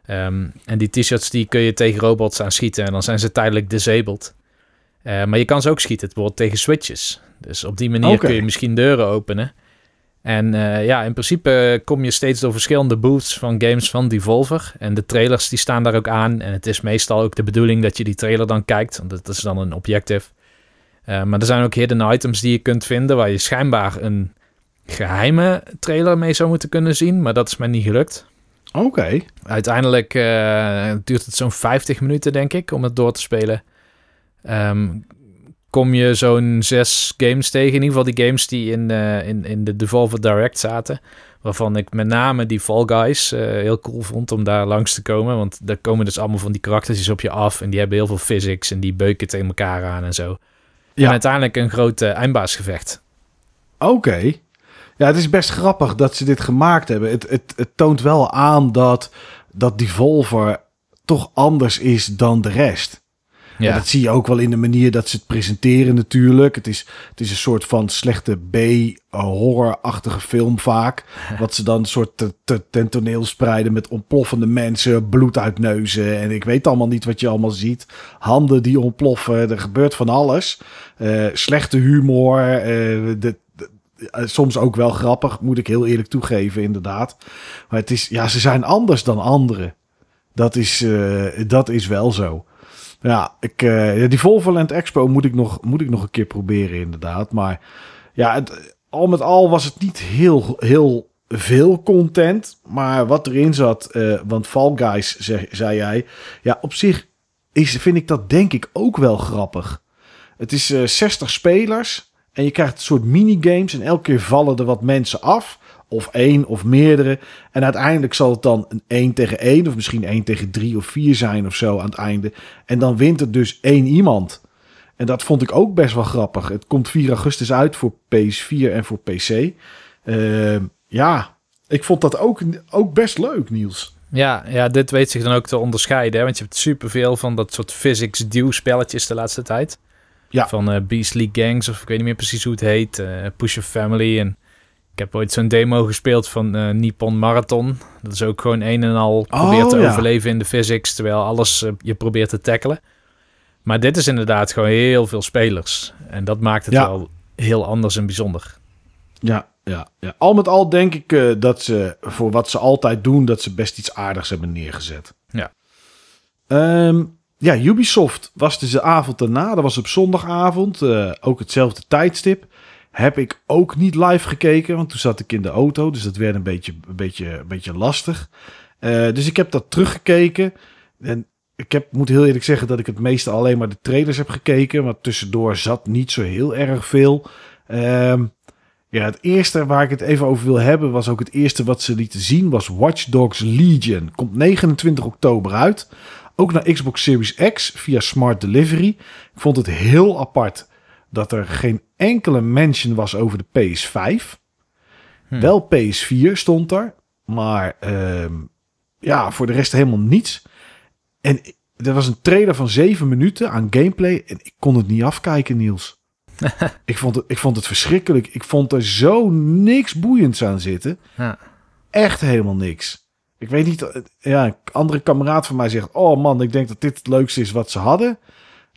Um, en die t-shirts die kun je tegen robots aan schieten en dan zijn ze tijdelijk disabled. Uh, maar je kan ze ook schieten, bijvoorbeeld tegen switches. Dus op die manier kun je misschien deuren openen. En ja, in principe kom je steeds door verschillende booths van games van Devolver. En de trailers die staan daar ook aan. En het is meestal ook de bedoeling dat je die trailer dan kijkt. Want dat is dan een objective. Uh, maar er zijn ook hidden items die je kunt vinden waar je schijnbaar een geheime trailer mee zou moeten kunnen zien, maar dat is mij niet gelukt. Oké. Uiteindelijk uh, duurt het zo'n 50 minuten, denk ik, om het door te spelen. Um, kom je zo'n zes games tegen. In ieder geval die games die in, uh, in, in de Devolver Direct zaten. Waarvan ik met name die Fall Guys uh, heel cool vond om daar langs te komen. Want daar komen dus allemaal van die karakters op je af. En die hebben heel veel physics en die beuken tegen elkaar aan en zo. Ja. En uiteindelijk een groot eindbaasgevecht. Oké. Ja, het is best grappig dat ze dit gemaakt hebben. Het, het, het toont wel aan dat, dat Devolver toch anders is dan de rest. Ja. dat zie je ook wel in de manier dat ze het presenteren natuurlijk. Het is, het is een soort van slechte B-horror-achtige film vaak. Wat ze dan een soort te, te, ten toneel spreiden met ontploffende mensen, bloed uit neuzen. En ik weet allemaal niet wat je allemaal ziet. Handen die ontploffen, er gebeurt van alles. Uh, slechte humor, uh, de, uh, soms ook wel grappig, moet ik heel eerlijk toegeven, inderdaad. Maar het is, ja, ze zijn anders dan anderen. Dat is, dat is wel zo. Ja, ik, uh, die Volvoland Expo moet ik, nog, moet ik nog een keer proberen, inderdaad. Maar ja, het, al met al was het niet heel, heel veel content. Maar wat erin zat, uh, want Fall Guys, zei, jij. Ja, op zich is, vind ik dat denk ik ook wel grappig. Het is uh, eh, 60 spelers en je krijgt een soort minigames. En elke keer vallen er wat mensen af. Of één of meerdere. En uiteindelijk zal het dan een 1 tegen 1 of misschien 1 tegen 3 of 4 zijn of zo aan het einde. En dan wint er dus één iemand. En dat vond ik ook best wel grappig. Het komt 4 augustus uit voor PS4 en voor PC. Ehm, ja, ik vond dat ook, ook best leuk, Niels. Ja, ja, dit weet zich dan ook te onderscheiden. Hè? Want je hebt superveel van dat soort physics duw spelletjes de laatste tijd. Ja. Van uh, Beastly Gangs, of ik weet niet meer precies hoe het heet. Uh, Push Your Family. En ik heb ooit zo'n demo gespeeld van uh, Nippon Marathon. Dat is ook gewoon een en al probeert Oh, te ja. overleven in de physics, terwijl alles je probeert te tackelen. Maar dit is inderdaad gewoon heel veel spelers. En dat maakt het Ja. wel heel anders en bijzonder. Ja, ja, ja. Al met al denk ik eh, dat ze voor wat ze altijd doen, dat ze best iets aardigs hebben neergezet. Ja. Ehm, ja, Ubisoft was dus de avond daarna. Dat was op zondagavond, eh, ook hetzelfde tijdstip. Heb ik ook niet live gekeken, want toen zat ik in de auto. Dus dat werd een beetje, een beetje, een beetje lastig. Eh, dus ik heb dat teruggekeken. En ik heb, moet heel eerlijk zeggen dat ik het meeste alleen maar de trailers heb gekeken. Want tussendoor zat niet zo heel erg veel. Ehm, ja, het eerste waar ik het even over wil hebben... was ook het eerste wat ze lieten zien... was Watch Dogs Legion. Komt 29 oktober uit. Ook naar Xbox Series X via Smart Delivery. Ik vond het heel apart dat er geen enkele mention was over de PS5. Hm. Wel PS4 stond er. Maar ehm, ja, voor de rest helemaal niets. En er was een trailer van zeven minuten aan gameplay. En ik kon het niet afkijken, Niels. ik, vond het, ik vond het verschrikkelijk. Ik vond er zo niks boeiends aan zitten. Ja. Echt helemaal niks. Ik weet niet. eh, Ja, een andere kameraad van mij zegt: Oh man, ik denk dat dit het leukste is wat ze hadden.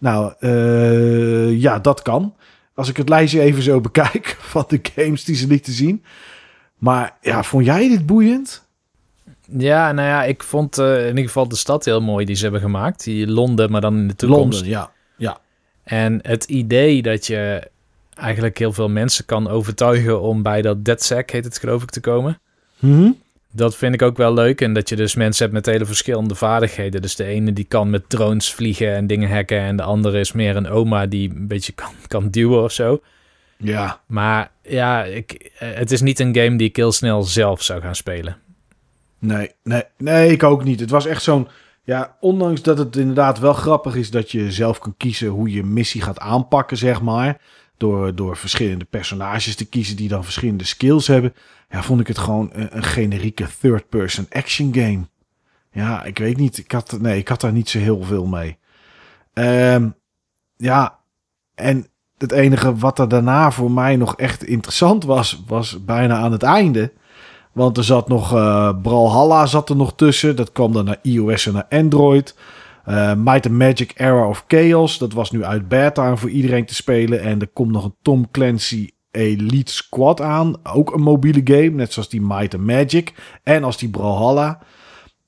Nou, eh, ja, dat kan. Als ik het lijstje even zo bekijk van de games die ze lieten zien. Maar ja, vond jij dit boeiend? Ja, nou ja, ik vond eh, in ieder geval de stad heel mooi die ze hebben gemaakt. Die Londen, maar dan in de toekomst. Londen, ja. Ja, En het idee dat je eigenlijk heel veel mensen kan overtuigen om bij dat DedSec, heet het geloof ik, te komen. Mhm. Dat vind ik ook wel leuk. En dat je dus mensen hebt met hele verschillende vaardigheden. Dus de ene die kan met drones vliegen en dingen hacken. En de andere is meer een oma die een beetje kan, kan duwen of zo. ja. Maar ja, ik, eh, het is niet een game die ik heel snel zelf zou gaan spelen. Nee, nee, nee, ik ook niet. Het was echt zo'n. Ja, ondanks dat het inderdaad wel grappig is dat je zelf kan kiezen hoe je missie gaat aanpakken, zeg maar. Door, door verschillende personages te kiezen die dan verschillende skills hebben. Ja, vond ik het gewoon een, generieke third-person action game. Ja, ik weet niet. Ik had, nee, ik had daar niet zo heel veel mee. Ehm, ja, en het enige wat er daarna voor mij nog echt interessant was, was bijna aan het einde. Want er zat nog eh Brawlhalla zat er nog tussen. Dat kwam dan naar iOS en naar Android. Eh Might and Magic Era of Chaos. Dat was nu uit beta voor iedereen te spelen. En er komt nog een Tom Clancy Elite Squad aan. Ook een mobiele game. Net zoals die Might and Magic. En als die Brawlhalla.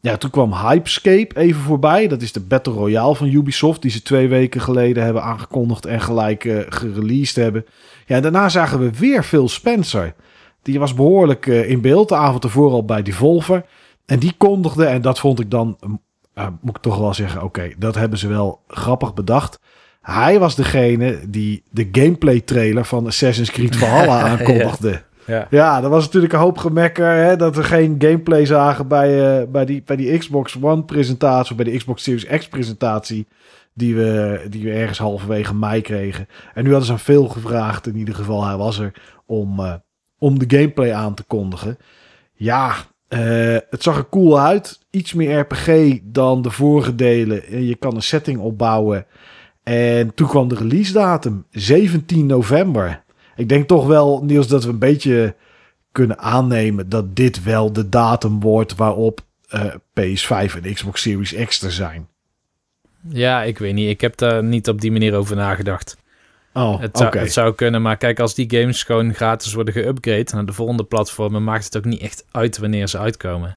Ja, toen kwam Hypescape even voorbij. Dat is de Battle Royale van Ubisoft. Die ze twee weken geleden hebben aangekondigd. En gelijk eh gereleased hebben. Ja, daarna zagen we weer Phil Spencer. Die was behoorlijk eh, in beeld de avond ervoor al bij Devolver. En die kondigde, en dat vond ik dan, eh, moet ik toch wel zeggen, oké, dat hebben ze wel grappig bedacht. Hij was degene die de gameplay trailer van Assassin's Creed Valhalla aankondigde. Ja. Ja, dat was natuurlijk een hoop gemekker hè, dat we geen gameplay zagen bij, eh, bij, die, bij die Xbox One presentatie of bij de Xbox Series X presentatie die we, die we ergens halverwege mei kregen. En nu hadden ze aan veel gevraagd, in ieder geval hij was er, om, eh, om de gameplay aan te kondigen. Ja, eh, het zag er cool uit. Iets meer RPG dan de vorige delen. En Je kan een setting opbouwen. En toen kwam de release datum, 17 november. Ik denk toch wel, Niels, dat we een beetje kunnen aannemen dat dit wel de datum wordt waarop eh, PS5 en Xbox Series X er zijn. ja, ik weet niet. Ik heb daar niet op die manier over nagedacht. Oh, Het zou, het zou kunnen, maar kijk, als die games gewoon gratis worden geüpgrade naar de volgende platformen, maakt het ook niet echt uit wanneer ze uitkomen.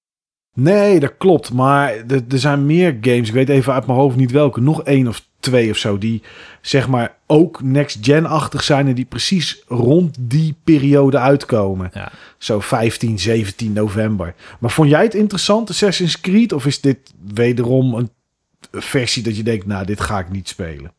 Nee, dat klopt. Maar er, er zijn meer games. Ik weet even uit mijn hoofd niet welke. Nog één of twee of zo. Die zeg maar ook next-gen-achtig zijn. En die precies rond die periode uitkomen. Ja. Zo 15, 17 november. Maar vond jij het interessant, Assassin's Creed? Of is dit wederom een versie dat je denkt, nou, dit ga ik niet spelen?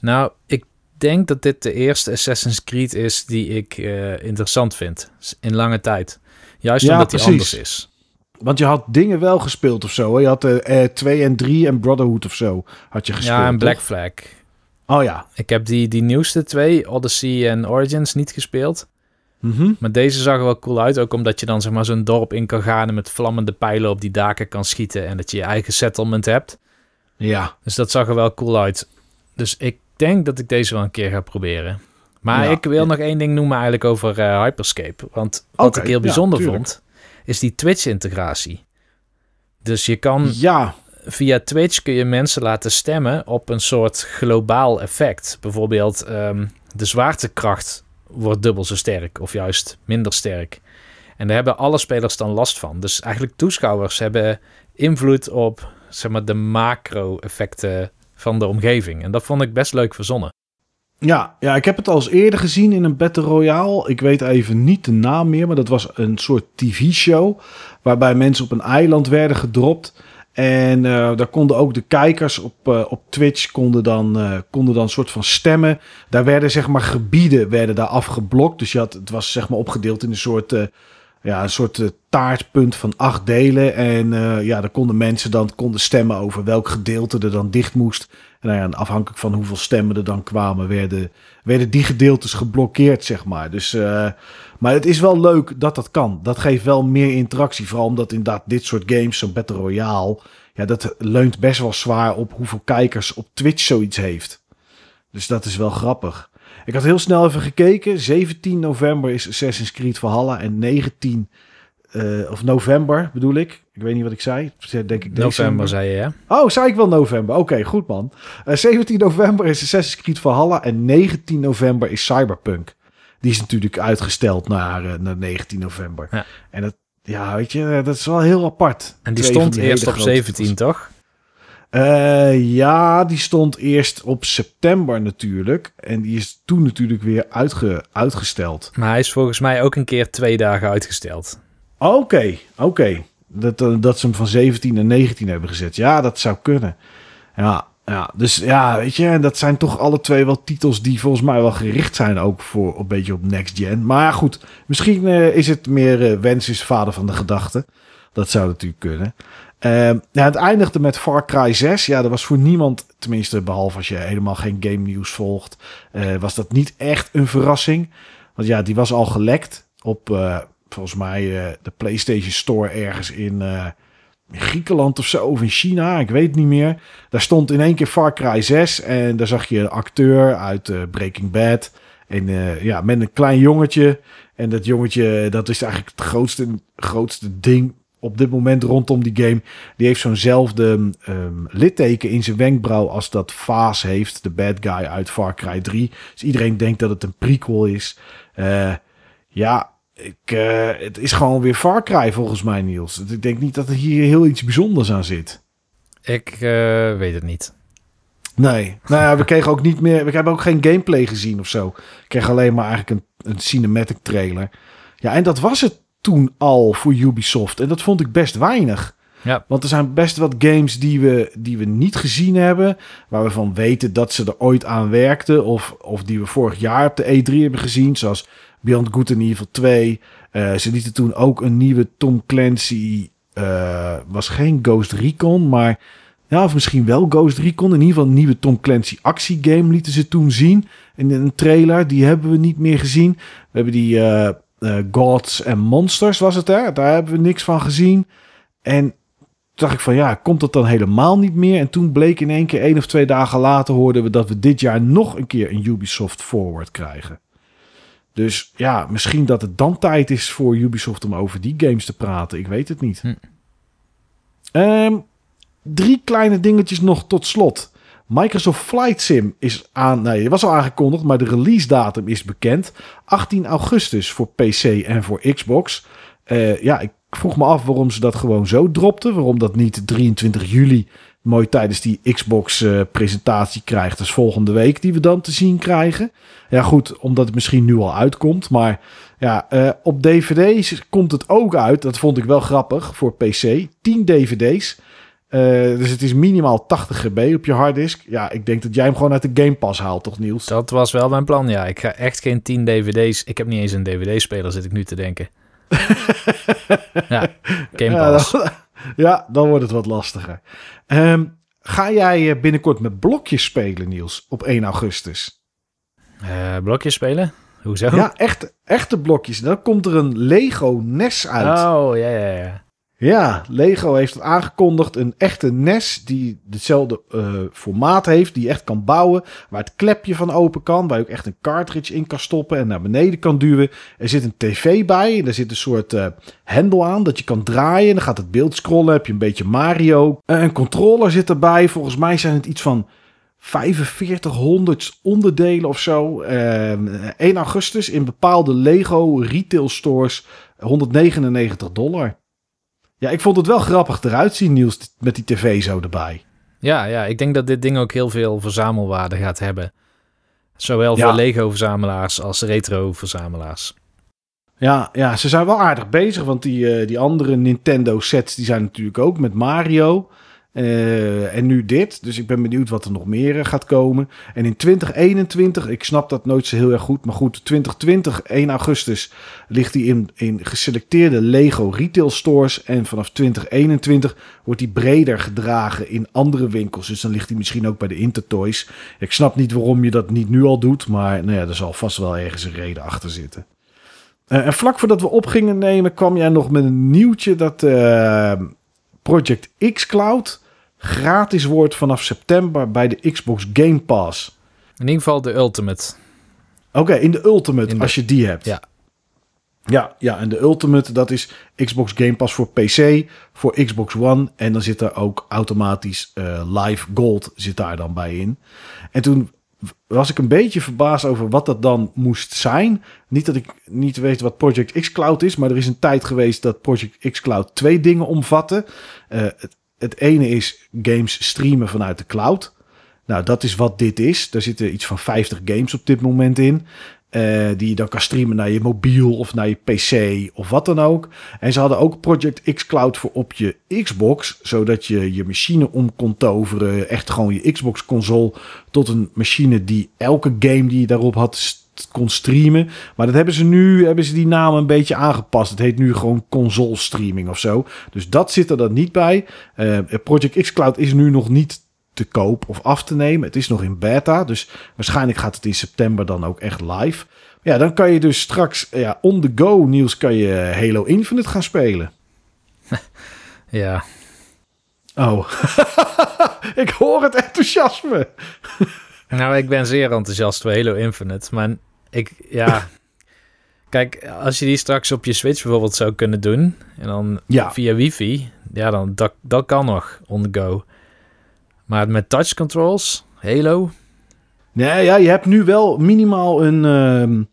Nou, ik denk dat dit de eerste Assassin's Creed is die ik eh, interessant vind. In lange tijd. Juist Ja, omdat die precies. anders is. Want je had dingen wel gespeeld of zo. Hè? Je had eh 2 en 3 en Brotherhood of zo had je gespeeld. ja, en toch? Black Flag. Oh ja. Ik heb die, die nieuwste twee, Odyssey en Origins, niet gespeeld. Mhm. Maar deze zag er wel cool uit. Ook omdat je dan zeg maar zo'n dorp in kan gaan en met vlammende pijlen op die daken kan schieten. En dat je je eigen settlement hebt. Ja. Dus dat zag er wel cool uit. Dus ik denk dat ik deze wel een keer ga proberen. Maar Ja. ik wil nog één ding noemen eigenlijk over eh, Hyperscape. Want wat ik heel bijzonder vond, is die Twitch-integratie. Dus je kan Ja. via Twitch kun je mensen laten stemmen op een soort globaal effect. Bijvoorbeeld ehm, de zwaartekracht wordt dubbel zo sterk of juist minder sterk. En daar hebben alle spelers dan last van. Dus eigenlijk toeschouwers hebben invloed op zeg maar, de macro-effecten van de omgeving. En dat vond ik best leuk verzonnen. Ja, ja, ik heb het al eens eerder gezien in een Battle Royale. Ik weet even niet de naam meer, maar dat was een soort tv-show. Waarbij mensen op een eiland werden gedropt. En eh, daar konden ook de kijkers op, eh, op Twitch konden dan, eh, konden dan een soort van stemmen. Daar werden zeg maar gebieden werden daar afgeblokt. Dus je had, het was zeg maar opgedeeld in een soort, ja, een soort eh, taartpunt van acht delen. En eh, ja, daar konden mensen dan konden stemmen over welk gedeelte er dan dicht moest. En nou en afhankelijk van hoeveel stemmen er dan kwamen, werden, werden die gedeeltes geblokkeerd, zeg maar. Dus, eh, maar het is wel leuk dat dat kan. Dat geeft wel meer interactie. Vooral omdat inderdaad dit soort games, zo'n Battle Royale... Ja, dat leunt best wel zwaar op hoeveel kijkers op Twitch zoiets heeft. Dus dat is wel grappig. Ik had heel snel even gekeken. 17 november is Assassin's Creed Valhalla. En 19... eh, of november bedoel ik. Ik weet niet wat ik zei. Denk ik december. November zei je, hè? Oh, zei ik wel november? Oké, goed man. Eh, 17 november is Assassin's Creed Valhalla en 19 november is Cyberpunk. Die is natuurlijk uitgesteld naar, eh, naar 19 november. Ja. En dat, ja, weet je, eh, dat is wel heel apart. En die Twee stond die eerst op grote 17, titels. toch? Eh, ja, die stond eerst op september natuurlijk. En die is toen natuurlijk weer uitge, uitgesteld. Maar hij is volgens mij ook een keer twee dagen uitgesteld. Oké, oké. Dat, eh, dat ze hem van 17 naar 19 hebben gezet. Ja, dat zou kunnen. Ja, ja, dus ja, weet je, en dat zijn toch alle twee wel titels die volgens mij wel gericht zijn ook voor een beetje op next gen. Maar goed, misschien eh, is het meer wens is vader van de gedachte. Dat zou natuurlijk kunnen. Ehm, ja, het eindigde met Far Cry 6. Ja, dat was voor niemand, tenminste behalve als je helemaal geen game nieuws volgt, eh, was dat niet echt een verrassing. Want ja, die was al gelekt op eh, volgens mij eh, de PlayStation Store ergens in Griekenland of zo, of in China, ik weet het niet meer. Daar stond in één keer Far Cry 6 en daar zag je een acteur uit Breaking Bad. En ja, met een klein jongetje. En dat jongetje, dat is eigenlijk het grootste, grootste ding op dit moment rondom die game. Die heeft zo'nzelfde ehm, litteken in zijn wenkbrauw als dat Vaas heeft, de bad guy uit Far Cry 3. Dus iedereen denkt dat het een prequel is. Eh, ja, ik, eh, het is gewoon weer Far Cry volgens mij, Niels. Ik denk niet dat er hier heel iets bijzonders aan zit. Ik eh, weet het niet. Nee, nou ja, we kregen ook niet meer. We hebben ook geen gameplay gezien of zo. Ik kreeg alleen maar eigenlijk een, een cinematic trailer. Ja, en dat was het toen al voor Ubisoft. En dat vond ik best weinig. Ja. Want er zijn best wat games die we, die we niet gezien hebben. Waar we van weten dat ze er ooit aan werkten. Of, of die we vorig jaar op de E3 hebben gezien. Zoals Beyond Good and Evil 2. Eh, ze lieten toen ook een nieuwe Tom Clancy. eh, was geen Ghost Recon, maar ja, of misschien wel Ghost Recon. In ieder geval een nieuwe Tom Clancy actiegame lieten ze toen zien. In een trailer, die hebben we niet meer gezien. We hebben die eh, Gods and Monsters, was het hè? Daar hebben we niks van gezien. En toen dacht ik van ja, komt dat dan helemaal niet meer? En toen bleek in één keer één of twee dagen later hoorden we dat we dit jaar nog een keer een Ubisoft Forward krijgen. Dus ja, misschien dat het dan tijd is voor Ubisoft om over die games te praten. Ik weet het niet. Hm. Ehm, drie kleine dingetjes nog tot slot. Microsoft Flight Sim is aan, nee, was al aangekondigd, maar de release datum is bekend. 18 augustus voor PC en voor Xbox. Eh, ja, ik vroeg me af waarom ze dat gewoon zo dropten. Waarom dat niet 23 juli mooi tijdens die Xbox eh, krijgt. Dus volgende week die we dan te zien krijgen. Ja goed, omdat het misschien nu al uitkomt. Maar ja, eh, op dvd's komt het ook uit. Dat vond ik wel grappig voor PC. 10 dvd's. Eh, dus het is minimaal 80 GB op je harddisk. Ja, ik denk dat jij hem gewoon uit de Game Pass haalt, toch Niels? Dat was wel mijn plan, ja. Ik ga echt geen 10 dvd's... Ik heb niet eens een dvd-speler, zit ik nu te denken. ja, Game Ja, Pass. dan, ja, dan wordt het wat lastiger. Ehm, Ga jij eh, binnenkort met blokjes spelen, Niels, op 1 augustus? Uh, blokjes spelen? Hoezo? Ja, echt, echte blokjes. Dan komt er een Lego NES uit. Oh, ja, ja, ja. Ja, Lego heeft het aangekondigd. Een echte NES die hetzelfde uh, formaat heeft. Die je echt kan bouwen. Waar het klepje van open kan. Waar je ook echt een cartridge in kan stoppen en naar beneden kan duwen. Er zit een tv bij. En er zit een soort uh, hendel aan dat je kan draaien. Dan gaat het beeld scrollen. Heb je een beetje Mario. Uh, een controller zit erbij. Volgens mij zijn het iets van 4500 onderdelen of zo. 1 augustus in bepaalde Lego retail stores 199 dollar. Ja, ik vond het wel grappig eruit zien, Niels, met die tv zo erbij. Ja, ja, ik denk dat dit ding ook heel veel verzamelwaarde gaat hebben. Zowel voor Lego-verzamelaars als retro-verzamelaars. Ja, ja, ze zijn wel aardig bezig, want die, uh, die andere Nintendo-sets die zijn natuurlijk ook met Mario. Uh, en nu dit. Dus ik ben benieuwd wat er nog meer gaat komen. En in 2021, ik snap dat nooit zo heel erg goed. Maar goed, 2020, 1 augustus, ligt hij in, in geselecteerde Lego retail stores. En vanaf 2021 wordt hij breder gedragen in andere winkels. Dus dan ligt hij misschien ook bij de Intertoys. Ik snap niet waarom je dat niet nu al doet. Maar nou ja, er zal vast wel ergens een reden achter zitten. Uh, en vlak voordat we op gingen nemen, kwam jij nog met een nieuwtje dat uh, Project X Cloud gratis wordt vanaf september bij de Xbox Game Pass. In ieder geval de Ultimate. Oké, in de Ultimate, als je die hebt. Ja. Ja, ja, en de Ultimate, dat is Xbox Game Pass voor PC, voor Xbox One. En dan zit er ook automatisch uh, Live Gold zit daar dan bij in. En toen was ik een beetje verbaasd over wat dat dan moest zijn. Niet dat ik niet weet wat Project X Cloud is, maar er is een tijd geweest dat Project X Cloud twee dingen omvatte. Uh, het het ene is games streamen vanuit de cloud. Nou, dat is wat dit is. Daar zitten iets van 50 games op dit moment in. Uh, die je dan kan streamen naar je mobiel of naar je PC of wat dan ook. En ze hadden ook Project X Cloud voor op je Xbox, zodat je je machine om kon toveren. Echt gewoon je Xbox console tot een machine die elke game die je daarop had kon streamen. Maar dat hebben ze nu, hebben ze die naam een beetje aangepast. Het heet nu gewoon console streaming of zo. Dus dat zit er dan niet bij. Uh, Project X Cloud is nu nog niet te koop of af te nemen. Het is nog in beta, dus waarschijnlijk gaat het in september dan ook echt live. Ja, dan kan je dus straks ja, on the go, Niels, kan je Halo Infinite gaan spelen. ja. Oh, ik hoor het enthousiasme. nou, ik ben zeer enthousiast voor Halo Infinite, maar ik, ja... Kijk, als je die straks op je Switch bijvoorbeeld zou kunnen doen, en dan ja. via wifi, ja, dan dat, dat kan nog on the go. Maar met touch controls, Halo. Nee, ja, je hebt nu wel minimaal een. Uh,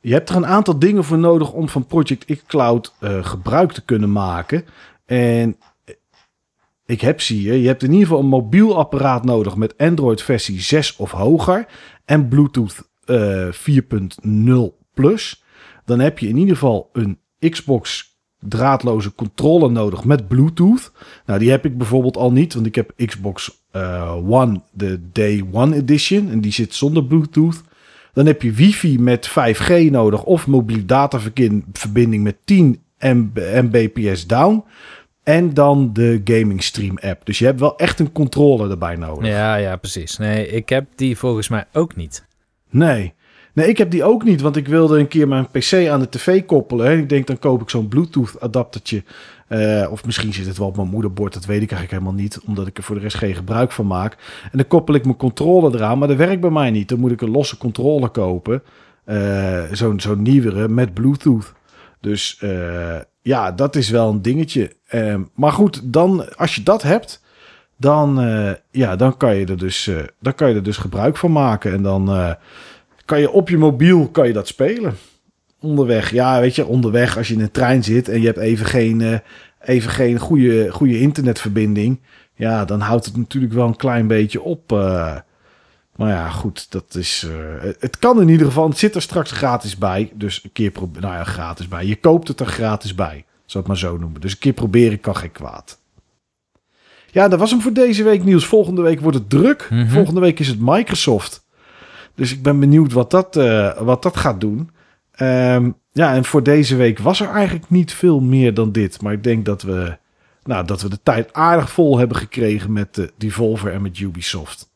je hebt er een aantal dingen voor nodig om van Project X Cloud uh, gebruik te kunnen maken. En ik heb zie je, je hebt in ieder geval een mobiel apparaat nodig met Android versie 6 of hoger en Bluetooth uh, 4.0 plus. Dan heb je in ieder geval een Xbox draadloze controller nodig met Bluetooth. Nou, die heb ik bijvoorbeeld al niet, want ik heb Xbox uh, One, de Day One Edition, en die zit zonder Bluetooth. Dan heb je wifi met 5G nodig of mobiele dataverbinding met 10 Mbps down. En dan de Gaming Stream app. Dus je hebt wel echt een controller erbij nodig. Ja, ja, precies. Nee, ik heb die volgens mij ook niet. Nee. Nee, ik heb die ook niet, want ik wilde een keer mijn PC aan de tv koppelen. En ik denk, dan koop ik zo'n Bluetooth adaptertje. Uh, of misschien zit het wel op mijn moederbord, dat weet ik eigenlijk helemaal niet, omdat ik er voor de rest geen gebruik van maak. En dan koppel ik mijn controller eraan, maar dat werkt bij mij niet. Dan moet ik een losse controller kopen, uh, zo'n zo'n nieuwere met Bluetooth. Dus uh, ja, dat is wel een dingetje. maar goed, dan als je dat hebt, dan, ja, dan, kan je er dus, dan kan je er dus gebruik van maken. En dan kan je op je mobiel kan je dat spelen. Onderweg, ja, weet je, onderweg als je in een trein zit en je hebt even geen, uh, even geen goede, goede internetverbinding. Ja, dan houdt het natuurlijk wel een klein beetje op. Uh, maar ja, goed, dat is. Uh, het kan in ieder geval. Het zit er straks gratis bij. Dus een keer proberen. Nou ja, gratis bij. Je koopt het er gratis bij. Zou het maar zo noemen. Dus een keer proberen kan geen kwaad. Ja, dat was hem voor deze week nieuws. Volgende week wordt het druk. Mm -hmm. Volgende week is het Microsoft. Dus ik ben benieuwd wat dat, uh, wat dat gaat doen. Um, ja, en voor deze week was er eigenlijk niet veel meer dan dit. Maar ik denk dat we, nou, dat we de tijd aardig vol hebben gekregen met de Devolver en met Ubisoft.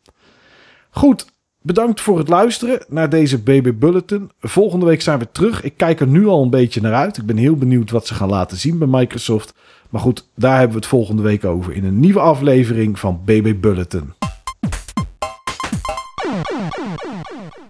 Goed, bedankt voor het luisteren naar deze BB Bulletin. Volgende week zijn we terug. Ik kijk er nu al een beetje naar uit. Ik ben heel benieuwd wat ze gaan laten zien bij Microsoft. Maar goed, daar hebben we het volgende week over in een nieuwe aflevering van BB Bulletin. Oh,